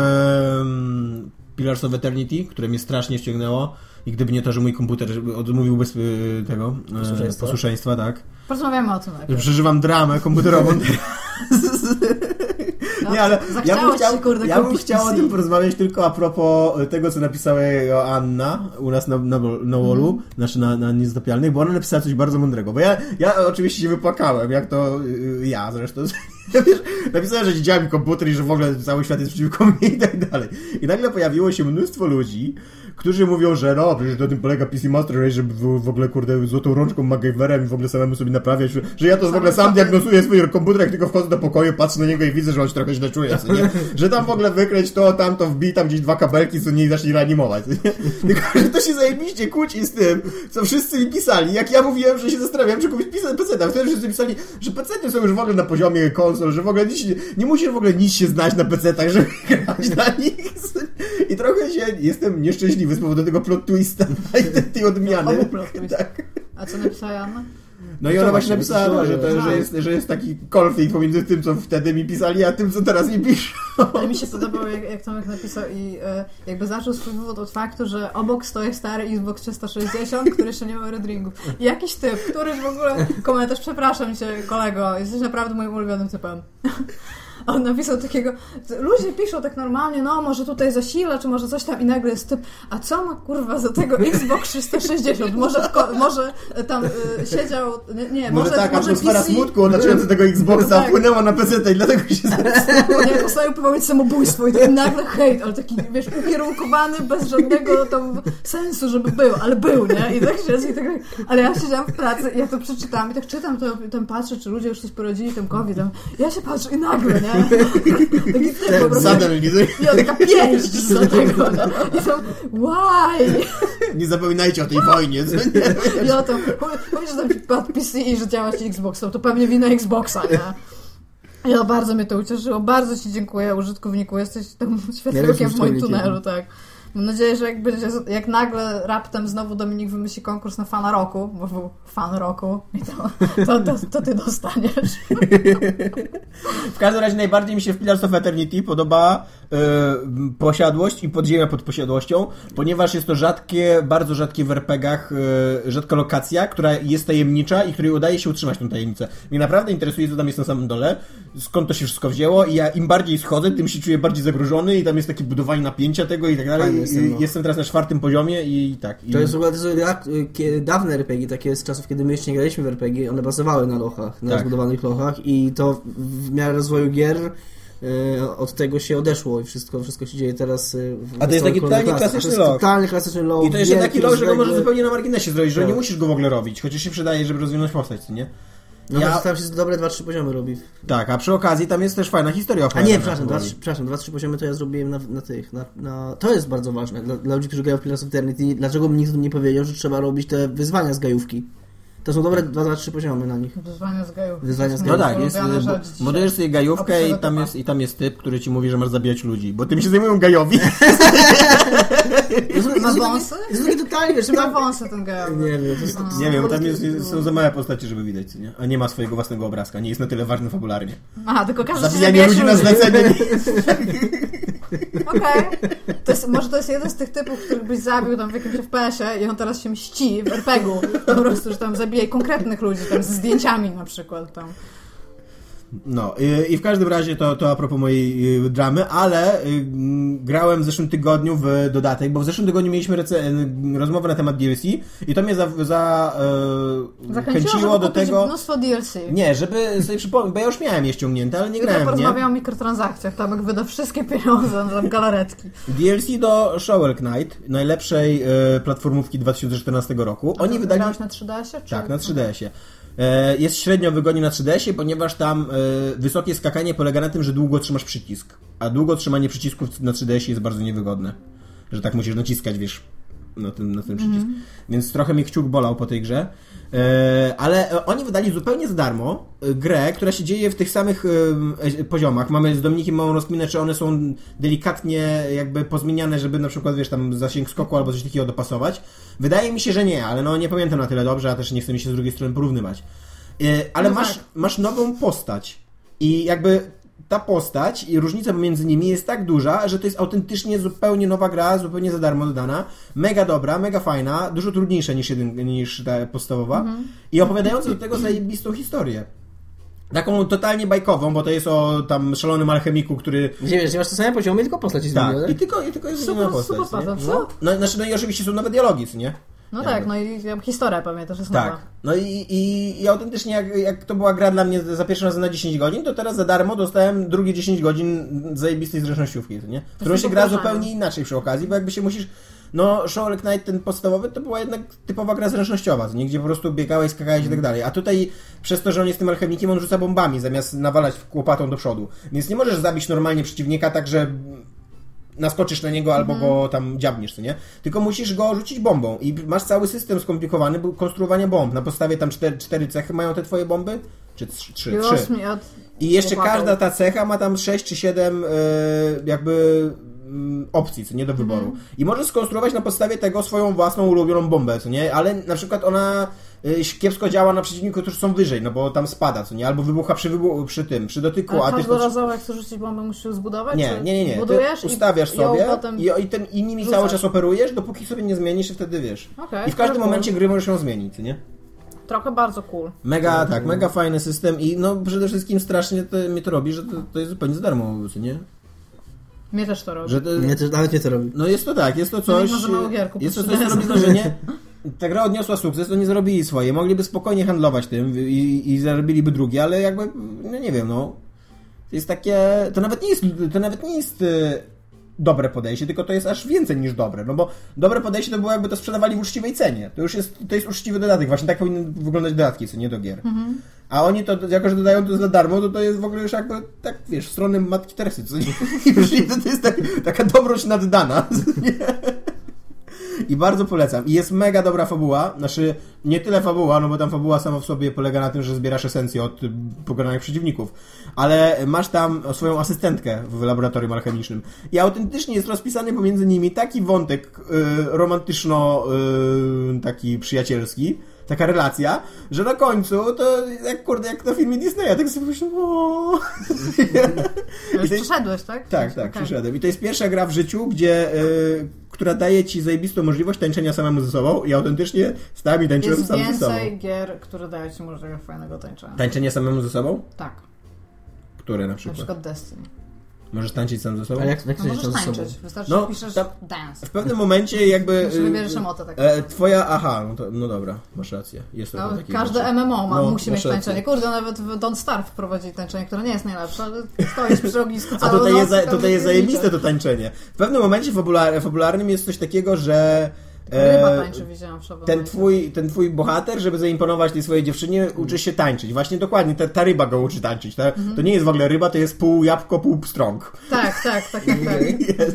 um, Pillars of Eternity, które mnie strasznie ściągnęło i gdyby nie to, że mój komputer odmówił bez y, tego e, Posłuszeństwa. posłuszeństwa, tak, Porozmawiamy o tym że najpierw. przeżywam dramę komputerową Nie, ale ja bym ci chciał, kurde, ja bym chciał o tym porozmawiać tylko a propos tego, co napisała Joanna u nas na, na, na wallu, Mhm. znaczy na, na Niezatopialnych, bo ona napisała coś bardzo mądrego, bo ja, ja oczywiście się wypłakałem, jak to y, ja zresztą. Wiesz, napisałem, że działa mi komputer i że w ogóle cały świat jest przeciwko mnie i tak dalej. I nagle pojawiło się mnóstwo ludzi, którzy mówią, że no, przecież na tym polega PC Master Race, żeby w, ogóle, kurde, złotą rączką MacGyverem i w ogóle samemu sobie naprawiać, że, ja to w ogóle sam diagnozuję swój komputer, jak tylko wchodzę do pokoju, patrzę na niego i widzę, że on się trochę źle czuje, nie? Że tam w ogóle wykręć to, tam to wbij, tam gdzieś dwa kabelki, co nie i zacznij reanimować, nie? Tylko, że to się zajebiście kłóci z tym, co wszyscy mi pisali, jak ja mówiłem, że się zastanawiam, czy kupić PC, a wtedy wszyscy pisali, że PC są już w ogóle na poziomie konsol, że w ogóle nic, nie- nie musisz w ogóle nic się znać na PC-tach, żeby grać na nich. I trochę się jestem nieszczęśliwy z powodu tego plot twista i tej- odmiany. Tak. A co napisała Janna? No i Co ona właśnie napisała, to że, to, że- jest, że jest taki konflikt pomiędzy tym, co wtedy mi pisali, a tym, co teraz mi piszą. Ale mi się podobało, jak, jak Tomek napisał i e, jakby zaczął swój wywód od faktu, że obok stoi stary Xbox 360, który jeszcze nie ma red ringów. I jakiś typ, któryś w ogóle komentarz, przepraszam cię kolego, jesteś naprawdę moim ulubionym typem. A On napisał takiego, ludzie piszą tak normalnie, no może tutaj zasila, czy może coś tam i nagle jest typ, a co ma kurwa za tego Xbox 360? Może, może tam y, siedział, nie, nie Może, tak, może atmosfera PC, smutku otaczająca tego Xboxa Tak. wpłynęła na PC i dlatego się zepsuł. Nie, postanowił popełnić samobójstwo i taki nagle hejt, ale taki, wiesz, ukierunkowany bez żadnego tam sensu, żeby był, ale był, nie? I tak się i tak, ale ja siedziałam w pracy ja to przeczytałam i tak czytam, to tam patrzę, czy ludzie już coś porodzili Tomkowi, tam, ja się patrzę i nagle, nie? Taki typ po prostu. Suddenly, I on taka pięść do tego, nie? I tam, why? nie zapominajcie o tej wojnie. nie? I o to, powiedz, że tam PC i że działa ci Xboxa, to pewnie wina Xboxa, nie? Ja bardzo mnie to ucieszyło. Bardzo Ci dziękuję, użytkowniku. Jesteś tym światłokiem w moim tunelu, tak. Mam nadzieję, że jak będzie, jak nagle raptem znowu Dominik wymyśli konkurs na fana roku, bo był fan roku, i to, to, to, to ty dostaniesz. W każdym razie najbardziej mi się w Pillars of Eternity podoba posiadłość i podziemia pod posiadłością, ponieważ jest to rzadkie, bardzo rzadkie w RPGach, e, rzadka lokacja, która jest tajemnicza i której udaje się utrzymać tą tajemnicę. Mnie naprawdę interesuje, co tam jest na samym dole, skąd to się wszystko wzięło i ja im bardziej schodzę, tym się czuję bardziej zagrożony i tam jest takie budowanie napięcia tego i tak dalej. I- jestem, no. Jestem teraz na czwartym poziomie i tak. I... To jest w ogóle dawne RPG, takie z czasów, kiedy my jeszcze nie graliśmy w RPG, one bazowały na lochach, na Tak. zbudowanych lochach i to w miarę rozwoju gier e, od tego się odeszło i wszystko, wszystko się dzieje teraz e, w A to jest taki totalnie klasyczny jest totalnie klasyczny. I to wielki, taki log, że go możesz zupełnie na marginesie zrobić, że Tak. nie musisz go w ogóle robić, chociaż się przydaje, żeby rozwinąć postać, nie? No Ja- tam się dobre 2-3 poziomy robi. Tak, a przy okazji tam jest też fajna historia A nie, przepraszam, 2-3 przepraszam, 2-3 poziomy to ja zrobiłem na, na tych, na, na... To jest bardzo ważne dla, dla ludzi, którzy grają w Pillars of Eternity. Dlaczego mi nikt nie powiedział, że trzeba robić te wyzwania z gajówki? To są dobre 2-3 poziomy na nich. Wyzwania z gajów. Wyzwania z No tak, jest, bo, budujesz sobie gajówkę i tam, jest, i tam jest typ, który ci mówi, że masz zabijać ludzi, bo tym się zajmują gajowi. Ma wąsy? Totalnie, wiesz, ma wąsy ten gajowy? Nie wiem, jest... Nie wiem, tam jest, są za małe postacie, żeby widać, nie? A nie ma swojego własnego obrazka, nie jest na tyle ważny fabularnie. Aha, tylko każdy się Zabijanie zabija ludzi na zlecenie. Okej. Jest, może to jest jeden z tych typów, których byś zabił tam w jakimś FPS-ie i on teraz się mści w RPG-u. Po prostu, że tam zabija konkretnych ludzi, tam ze zdjęciami na przykład tam. No i, w każdym razie to, to a propos mojej y, dramy, ale y, grałem w zeszłym tygodniu w dodatek, bo w zeszłym tygodniu mieliśmy y, rozmowę na temat DLC i to mnie za, za Zachęciło, do tego... mnóstwo DLC. Nie, żeby sobie przypomnieć, bo ja już miałem je ściągnięte, ale nie grałem nie. porozmawiam o mikrotransakcjach, tam jak wyda wszystkie pieniądze na galaretki. DLC do Shovel Knight, najlepszej platformówki 2014 roku. Oni wydali... Grałeś na 3DS-ie? Czy... Tak, na 3DS-ie. E, jest średnio wygodnie na 3DS-ie, ponieważ tam e, wysokie skakanie polega na tym, że długo trzymasz przycisk. A długo trzymanie przycisków na 3DS-ie jest bardzo niewygodne. Że tak musisz naciskać, wiesz, na ten, na ten przycisk. Więc trochę mi kciuk bolał po tej grze. E, ale e, oni wydali zupełnie za darmo e, grę, która się dzieje w tych samych poziomach. Mamy z Dominikiem małą rozkminę, czy one są delikatnie jakby pozmieniane, żeby na przykład, wiesz, tam zasięg skoku albo coś takiego dopasować. Wydaje mi się, że nie, ale no nie pamiętam na tyle dobrze, a też nie chcę mi się z drugiej strony porównywać. Ale No masz, tak. masz nową postać. I jakby ta postać i różnica między nimi jest tak duża, że to jest autentycznie zupełnie nowa gra, zupełnie za darmo dodana. Mega dobra, mega fajna, dużo trudniejsza niż, jeden, niż ta podstawowa. I opowiadająca do tego zajebistą historię. Taką totalnie bajkową, bo to jest o tam szalonym alchemiku, który... Gdzie wiesz, gdzie masz te same poziomy, tylko postać jest Tak, i tylko, i tylko jest Super- postać. super nie? No, co? no, znaczy, no i oczywiście są nowe dialogi, co nie? No Jakby. tak, no i historia też jest nowa. Tak. No i, i, i autentycznie jak, jak to była gra dla mnie za pierwszy raz na 10 godzin, to teraz za darmo dostałem drugie 10 godzin zajebistej zręcznościówki, nie? Którą jest się gra zupełnie inaczej przy okazji, bo jakby się musisz... No, Shovel Knight ten podstawowy to była jednak typowa gra zręcznościowa, nie? Gdzie po prostu biegałeś, skakałeś i tak dalej. A tutaj przez to, że on jest tym alchemikiem, on rzuca bombami zamiast nawalać łopatą do przodu. Więc nie możesz zabić normalnie przeciwnika tak, że naskoczysz na niego albo go tam dziabniesz, co nie? Tylko musisz go rzucić bombą i masz cały system skomplikowany konstruowania bomb. Na podstawie tam cztery, cztery cechy mają te twoje bomby? Czy trzy? trzy. I jeszcze każda ta cecha ma tam 6 czy 7 e, jakby mm, opcji, co nie do wyboru. I możesz skonstruować na podstawie tego swoją własną ulubioną bombę, co nie? Ale na przykład ona kiepsko działa na przeciwników, którzy są wyżej, no bo tam spada, co nie? Albo wybucha przy, wybu- przy tym, przy dotyku, A a ty... każdorazowo jak chcesz rzucić bombę, musisz ją zbudować? Nie, nie, nie, nie. Budujesz Ty i ustawiasz ją sobie i, i, tym, i nimi rzucasz. cały czas operujesz, dopóki sobie nie zmienisz i wtedy wiesz. Okej, I w każdym cool. momencie gry możesz ją zmienić, co nie? Trochę bardzo cool. Mega, tak, mega fajny system i no przede wszystkim strasznie to, mnie to robi, że to, to jest zupełnie za darmo, co nie? Mnie też to robi. Że to, Nie, też, nawet nie to robi. no jest to tak, jest to coś, Mimo, że mało gier jest to coś, co robi wrażenie. Ta gra odniosła sukces, to nie zarobili swoje, mogliby spokojnie handlować tym i, i zarobiliby drugie, ale jakby, no nie wiem, no. To jest takie, to nawet nie jest, to nawet nie jest e, dobre podejście, tylko to jest aż więcej niż dobre, no bo dobre podejście to było jakby to sprzedawali w uczciwej cenie. To już jest, to jest uczciwy dodatek, właśnie tak powinny wyglądać dodatki, co nie do gier. A oni to, jako że dodają to za darmo, to to jest w ogóle już jakby, tak wiesz, w stronę Matki Teresy, co nie? Już to, to jest tak, taka dobroć naddana. co nie? I bardzo polecam. I jest mega dobra fabuła. Znaczy, nie tyle fabuła, no bo tam fabuła sama w sobie polega na tym, że zbierasz esencję od pokonanych przeciwników. Ale masz tam swoją asystentkę w laboratorium alchemicznym. I autentycznie jest rozpisany pomiędzy nimi taki wątek y, romantyczno y, taki przyjacielski, taka relacja, że na końcu to jak kurde, jak na filmie Disneya, tak sobie myślę, o. Już to jest- przeszedłeś, tak? tak, tak, Okej. przyszedłem. I to jest pierwsza gra w życiu, gdzie, y, która daje ci zajebistą możliwość tańczenia samemu ze sobą i autentycznie stałem i tańczyłem Jest sam ze sobą. więcej gier, które dają ci możliwość fajnego tańczenia. Tańczenie samemu ze sobą? Tak, Które na na przykład? przykład Destiny. Możesz tańczyć sam ze sobą? A jak, jak No możesz ze sobą? tańczyć, wystarczy, No, że piszesz tam- dance. W pewnym momencie jakby... Może y, wybierzesz emotę tak. E, twoja, aha, no, to, no dobra, masz rację. Jest No, każde rzeczy. MMO ma, No, musi mieć rację. tańczenie. Kurde, nawet w Don't Starve wprowadzi tańczenie, które nie jest najlepsze, ale stoisz przy ognisku A tutaj noc jest, tutaj jest zajebiste to tańczenie. W pewnym momencie fabular, fabularnym jest coś takiego, że... Ryba e, tańczy, widziałam w ten twój, ten twój bohater, żeby zaimponować tej swojej dziewczynie, uczy się tańczyć. Właśnie dokładnie, ta, ta ryba go uczy tańczyć. Ta, Mhm. To nie jest w ogóle ryba, to jest pół jabłko, pół pstrąg. Tak, tak, tak, tak. tak.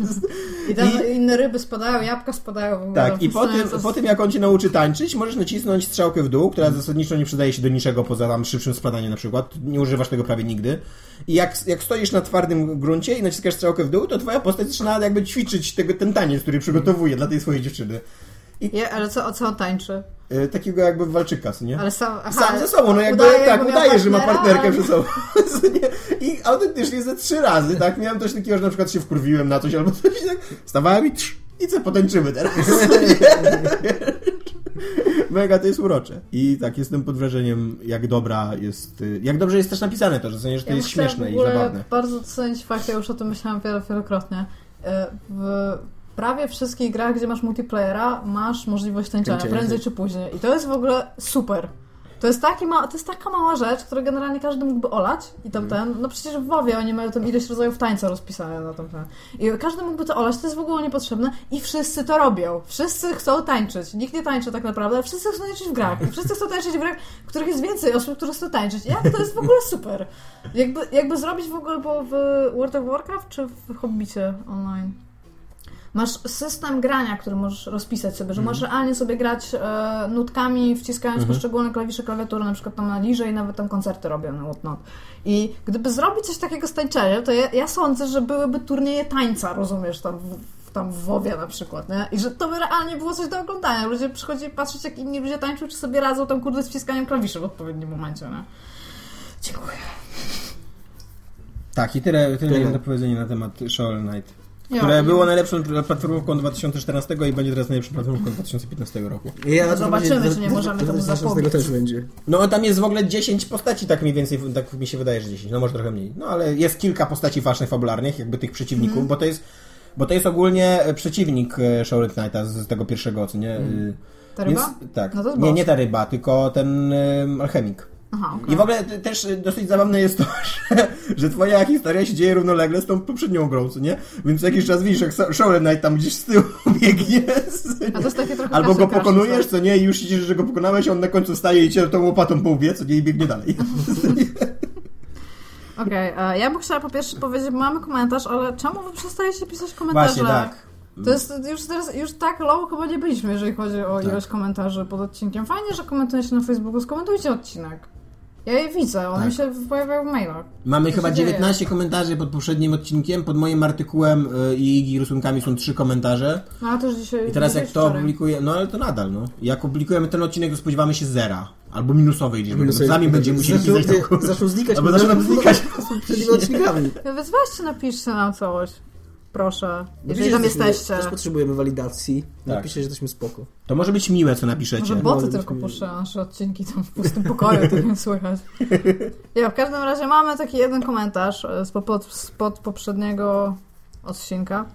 I tam inne ryby spadają, jabłka spadają. w ogóle. Tak, i po tym, po tym jak on cię nauczy tańczyć, możesz nacisnąć strzałkę w dół, która zasadniczo nie przydaje się do niczego poza tam szybszym spadaniem na przykład. Nie używasz tego prawie nigdy. I jak, jak stoisz na twardym gruncie i naciskasz strzałkę w dół, to twoja postać zaczyna jakby ćwiczyć tego, ten taniec, który przygotowuje dla tej swojej dziewczyny. Je, ale co, o co on tańczy? E, takiego jakby walczyka, nie? Ale sam, aha, Sam ze sobą, no jakby udaje, tak, udaje, że ma partnerkę przy sobą. I autentycznie ze trzy razy, tak? Miałem coś takiego, że na przykład się wkurwiłem na coś albo coś i tak stawałem i trz, i co, potęczymy teraz. Mega to jest urocze. I tak, jestem pod wrażeniem, jak dobra jest, y, jak dobrze jest też napisane to, że, w sensie, że to Ja jest śmieszne i zabawne. bardzo docenić fakt, ja już o tym myślałam wiele, wielokrotnie. E, W prawie wszystkich grach, gdzie masz multiplayera, masz możliwość tańczenia, prędzej czy później. I to jest w ogóle super. To jest, taki ma, to jest taka mała rzecz, którą generalnie każdy mógłby olać i tam Mhm. ten, no przecież w WoWie oni mają tam ileś rodzajów tańca rozpisane na tam ten. I każdy mógłby to olać, to jest w ogóle niepotrzebne i wszyscy to robią. Wszyscy chcą tańczyć. Nikt nie tańczy tak naprawdę, wszyscy chcą tańczyć w grach. I wszyscy chcą tańczyć w grach, w których jest więcej osób, które chcą tańczyć. Jak to jest w ogóle super. Jakby, jakby zrobić w ogóle, bo w World of Warcraft czy w Hobbicie online? Masz system grania, który możesz rozpisać sobie, że możesz realnie sobie grać e, nutkami, wciskając poszczególne klawisze klawiatury, na przykład tam na liże i nawet tam koncerty robią na whatnot. I gdyby zrobić coś takiego z tańczeniem, to ja, ja sądzę, że byłyby turnieje tańca, rozumiesz, tam w, tam w WoWie na przykład, nie? I że to by realnie było coś do oglądania. Ludzie przychodzili patrzeć, jak inni ludzie tańczą, czy sobie radzą tam, kurde, z wciskaniem klawiszy w odpowiednim momencie, nie? Dziękuję. Tak, i tyle, tyle Tyle. mam do powiedzenia na temat Shovel Knight. Ja, Które i- było najlepszą platformówką 2014 i będzie teraz najlepszą platformówką 2015 roku. Ja Zobaczymy, czy nie możemy temu tego zapobiec. też będzie. No tam jest w ogóle 10 postaci, tak mniej więcej, tak mi się wydaje, że 10, no może trochę mniej. No ale jest kilka postaci ważnych, fabularnych, jakby tych przeciwników, Mhm. bo to jest bo to jest ogólnie e, przeciwnik e, Shovel Knighta z, tego pierwszego, co nie? Y, Ta ryba? Więc, tak. No nie, nie ta ryba, tylko ten y, alchemik. Aha, okej. I w ogóle też dosyć zabawne jest to, że, że twoja historia się dzieje równolegle z tą poprzednią grą, co nie? Więc jakiś czas widzisz, jak Sho- Shovel Knight tam gdzieś z tyłu biegnie. A to jest takie trochę Albo go pokonujesz, co? co nie? I już widzisz, że go pokonałeś, on na końcu staje i cię tą łopatą po łbie, co nie? I biegnie dalej. Okej, e, ja bym chciała po pierwsze powiedzieć, bo mamy komentarz, ale czemu wy przestajecie pisać komentarze? Właśnie tak. To jest już teraz, już tak low chyba nie byliśmy, jeżeli chodzi o Tak. ilość komentarzy pod odcinkiem. Fajnie, że komentujecie na Facebooku, skomentujcie odcinek. Ja je widzę, one Tak. się pojawiają w mailach. Mamy chyba się dzieje? 19 komentarzy pod poprzednim odcinkiem. Pod moim artykułem y, i rysunkami są 3 komentarze. No ale też dzisiaj... I teraz jak to wczoraj. opublikuję, no ale to nadal, no. Jak opublikujemy ten odcinek, to spodziewamy się zera. Albo minusowej liczby. Minusowej Sami będziemy musieli pisać tą zaczną znikać Albo zaczną znikać. Przed odcinkami. No Więc weźcie, napiszcie nam coś. Proszę. No Jeżeli widzisz, tam jesteście. Też potrzebujemy walidacji. Tak. Napiszcie, że jesteśmy spoko. To może być miłe, co napiszecie. Może boty Może tylko być puszczają nasze odcinki tam w pustym pokoju, to nie słychać. Ja, w każdym razie mamy taki jeden komentarz e, spod, spod poprzedniego odcinka.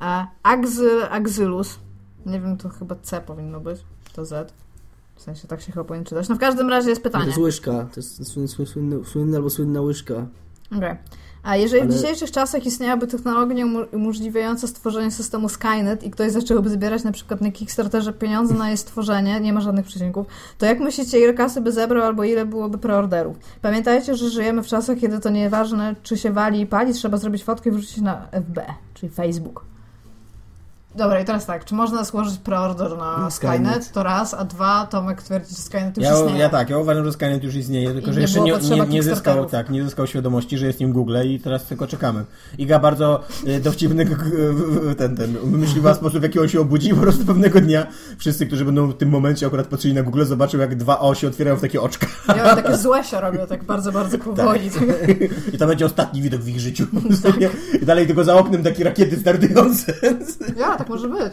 E, Axyl, Axylus. Nie wiem, to chyba C powinno być. To Z. W sensie tak się chyba powinien czytać. No w każdym razie jest To pytanie. jest łyżka. To jest słynny, słynny, słynny albo słynna łyżka. Okej. A jeżeli w Ale- dzisiejszych czasach istniałaby technologia umo- umożliwiająca stworzenie systemu Skynet i ktoś zacząłby zbierać na przykład na Kickstarterze pieniądze na jej stworzenie, nie ma żadnych przeciwników, to jak myślicie, ile kasy by zebrał albo ile byłoby preorderów? Pamiętajcie, że żyjemy w czasach, kiedy to nieważne, czy się wali i pali, trzeba zrobić fotkę i wrzucić na FB, czyli Facebook. Dobra, i teraz tak, czy można złożyć preorder na Na Skynet? Skynet. To raz, a dwa, Tomek twierdzi, że Skynet już Ja, istnieje. ja tak, ja uważam, że Skynet już istnieje, tylko I że jeszcze nie, nie, nie, zyskał, tak, nie zyskał świadomości, że jest nim Google i teraz tylko czekamy. Iga bardzo y, dowcipny ten, ten, wymyśliła sposób, w jaki on się obudzi, po prostu pewnego dnia wszyscy, którzy będą w tym momencie akurat patrzyli na Google, zobaczą jak dwa O się otwierają w takie oczka Ja takie złe się robią, tak bardzo, bardzo powoli. i to będzie ostatni widok w ich życiu. I dalej tylko za oknem takie rakiety startujące. Ja, tak może być.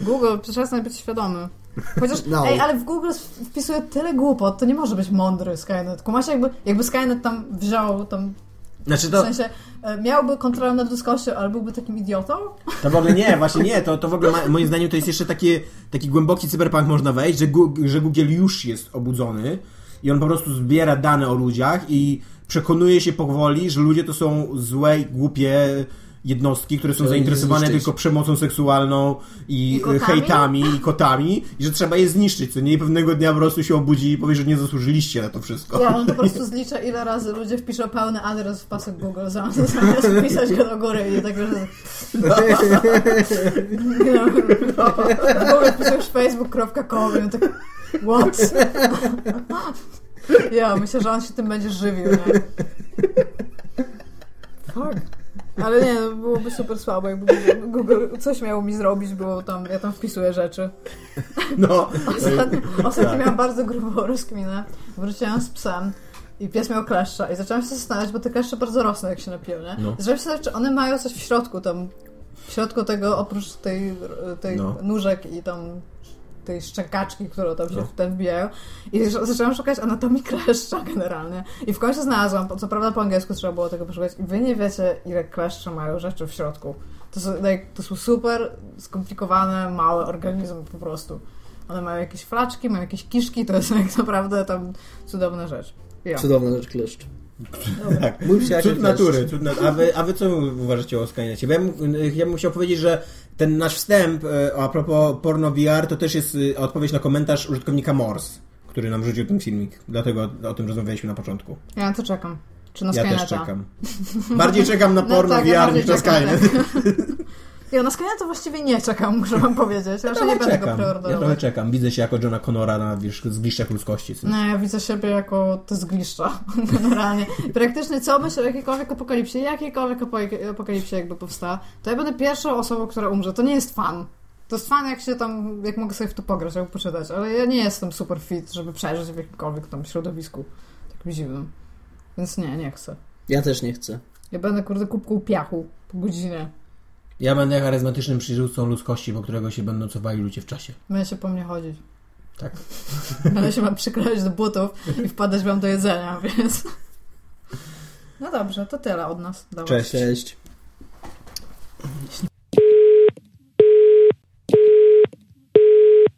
Google przestań być świadomy. Chociaż, No. ej, ale w Google wpisuje tyle głupot, to nie może być mądry Skynet. Kumacie, jakby, jakby Skynet tam wziął, tam, Znaczy w to, sensie, e, miałby kontrolę nad ludzkością, ale byłby takim idiotą? To w ogóle nie, właśnie nie, to, to w ogóle ma, moim zdaniem to jest jeszcze takie, taki głęboki cyberpunk można wejść, że, Gu- że Google już jest obudzony i on po prostu zbiera dane o ludziach i przekonuje się powoli, że ludzie to są złe i głupie jednostki, które są zainteresowane tylko przemocą seksualną i, I kotami? hejtami i kotami i że trzeba je zniszczyć, co nie pewnego dnia po prostu się obudzi i powie, że nie zasłużyliście na to wszystko. Ja on po prostu zliczę, ile razy ludzie wpiszą pełny adres w pasek Google, zamiast zamiast wpisać go do góry i tak, że... No. W Google wpisujesz facebook.com i on tak... What? Ja, myślę, że on się tym będzie żywił, nie? Fuck. Ale nie, no, byłoby super słabo, jakby Google coś miało mi zrobić, było tam, ja tam wpisuję rzeczy. No, Ostatnio, ostatnio Tak. miałam bardzo grubą rozkminę. Wróciłam z psem i pies miał kleszcza i zaczęłam się zastanawiać, bo te kleszcze bardzo rosną, jak się napiją, nie? No. Zaczęłam się zastanawiać, czy one mają coś w środku tam, w środku tego, oprócz tej, tej No. nóżek i tam tej szczękaczki, które tam się No. w ten wbijają. I zaczę- zaczęłam szukać anatomii kleszcza generalnie. I w końcu znalazłam, co prawda po angielsku trzeba było tego poszukać. I wy nie wiecie, ile kleszcze mają rzeczy w środku. To są, to są super skomplikowane, małe organizmy po prostu. One mają jakieś flaczki, mają jakieś kiszki, to jest jak naprawdę tam cudowna rzecz. Ja. Cudowna rzecz kleszcz. tak. Mój Cud natury. Cud nat- a, wy, a wy co uważacie o Skynecie? Ja, bym- ja bym chciał powiedzieć, że ten nasz wstęp e, a propos porno VR to też jest e, odpowiedź na komentarz użytkownika Morse, który nam rzucił ten filmik. Dlatego o tym rozmawialiśmy na początku. Ja na to czekam. Czy na Ja Skyneta? też czekam. Bardziej czekam na No porno tak, ja VR niż na Skynet. Ja na Skyneta właściwie nie czekam, muszę wam powiedzieć. Raczej nie trochę będę go. Ja trochę czekam. Widzę się jako Johna Connora na wiesz, zgliszczach ludzkości. co nie? No, ja widzę siebie jako te zgliszcza, generalnie. Praktycznie co myślę o jakiejkolwiek apokalipsie, jakiejkolwiek apo- apokalipsie jakby powstała, to ja będę pierwszą osobą, która umrze. To nie jest fan. To jest fan, jak się tam, jak mogę sobie w to pograć albo poczytać, ale ja nie jestem super fit, żeby przeżyć w jakimkolwiek tam środowisku takim dziwnym. Więc nie, nie chcę. Ja też nie chcę. Ja będę, kurde, kubką piachu po godzinie. Ja będę charyzmatycznym przywódcą ludzkości, po którego się będą cofali ludzie w czasie. Będzie się po mnie chodzić. Tak. Będę się wam przyklejać do butów i wpadać wam do jedzenia, więc... No dobrze, to tyle od nas. Cześć. Cześć.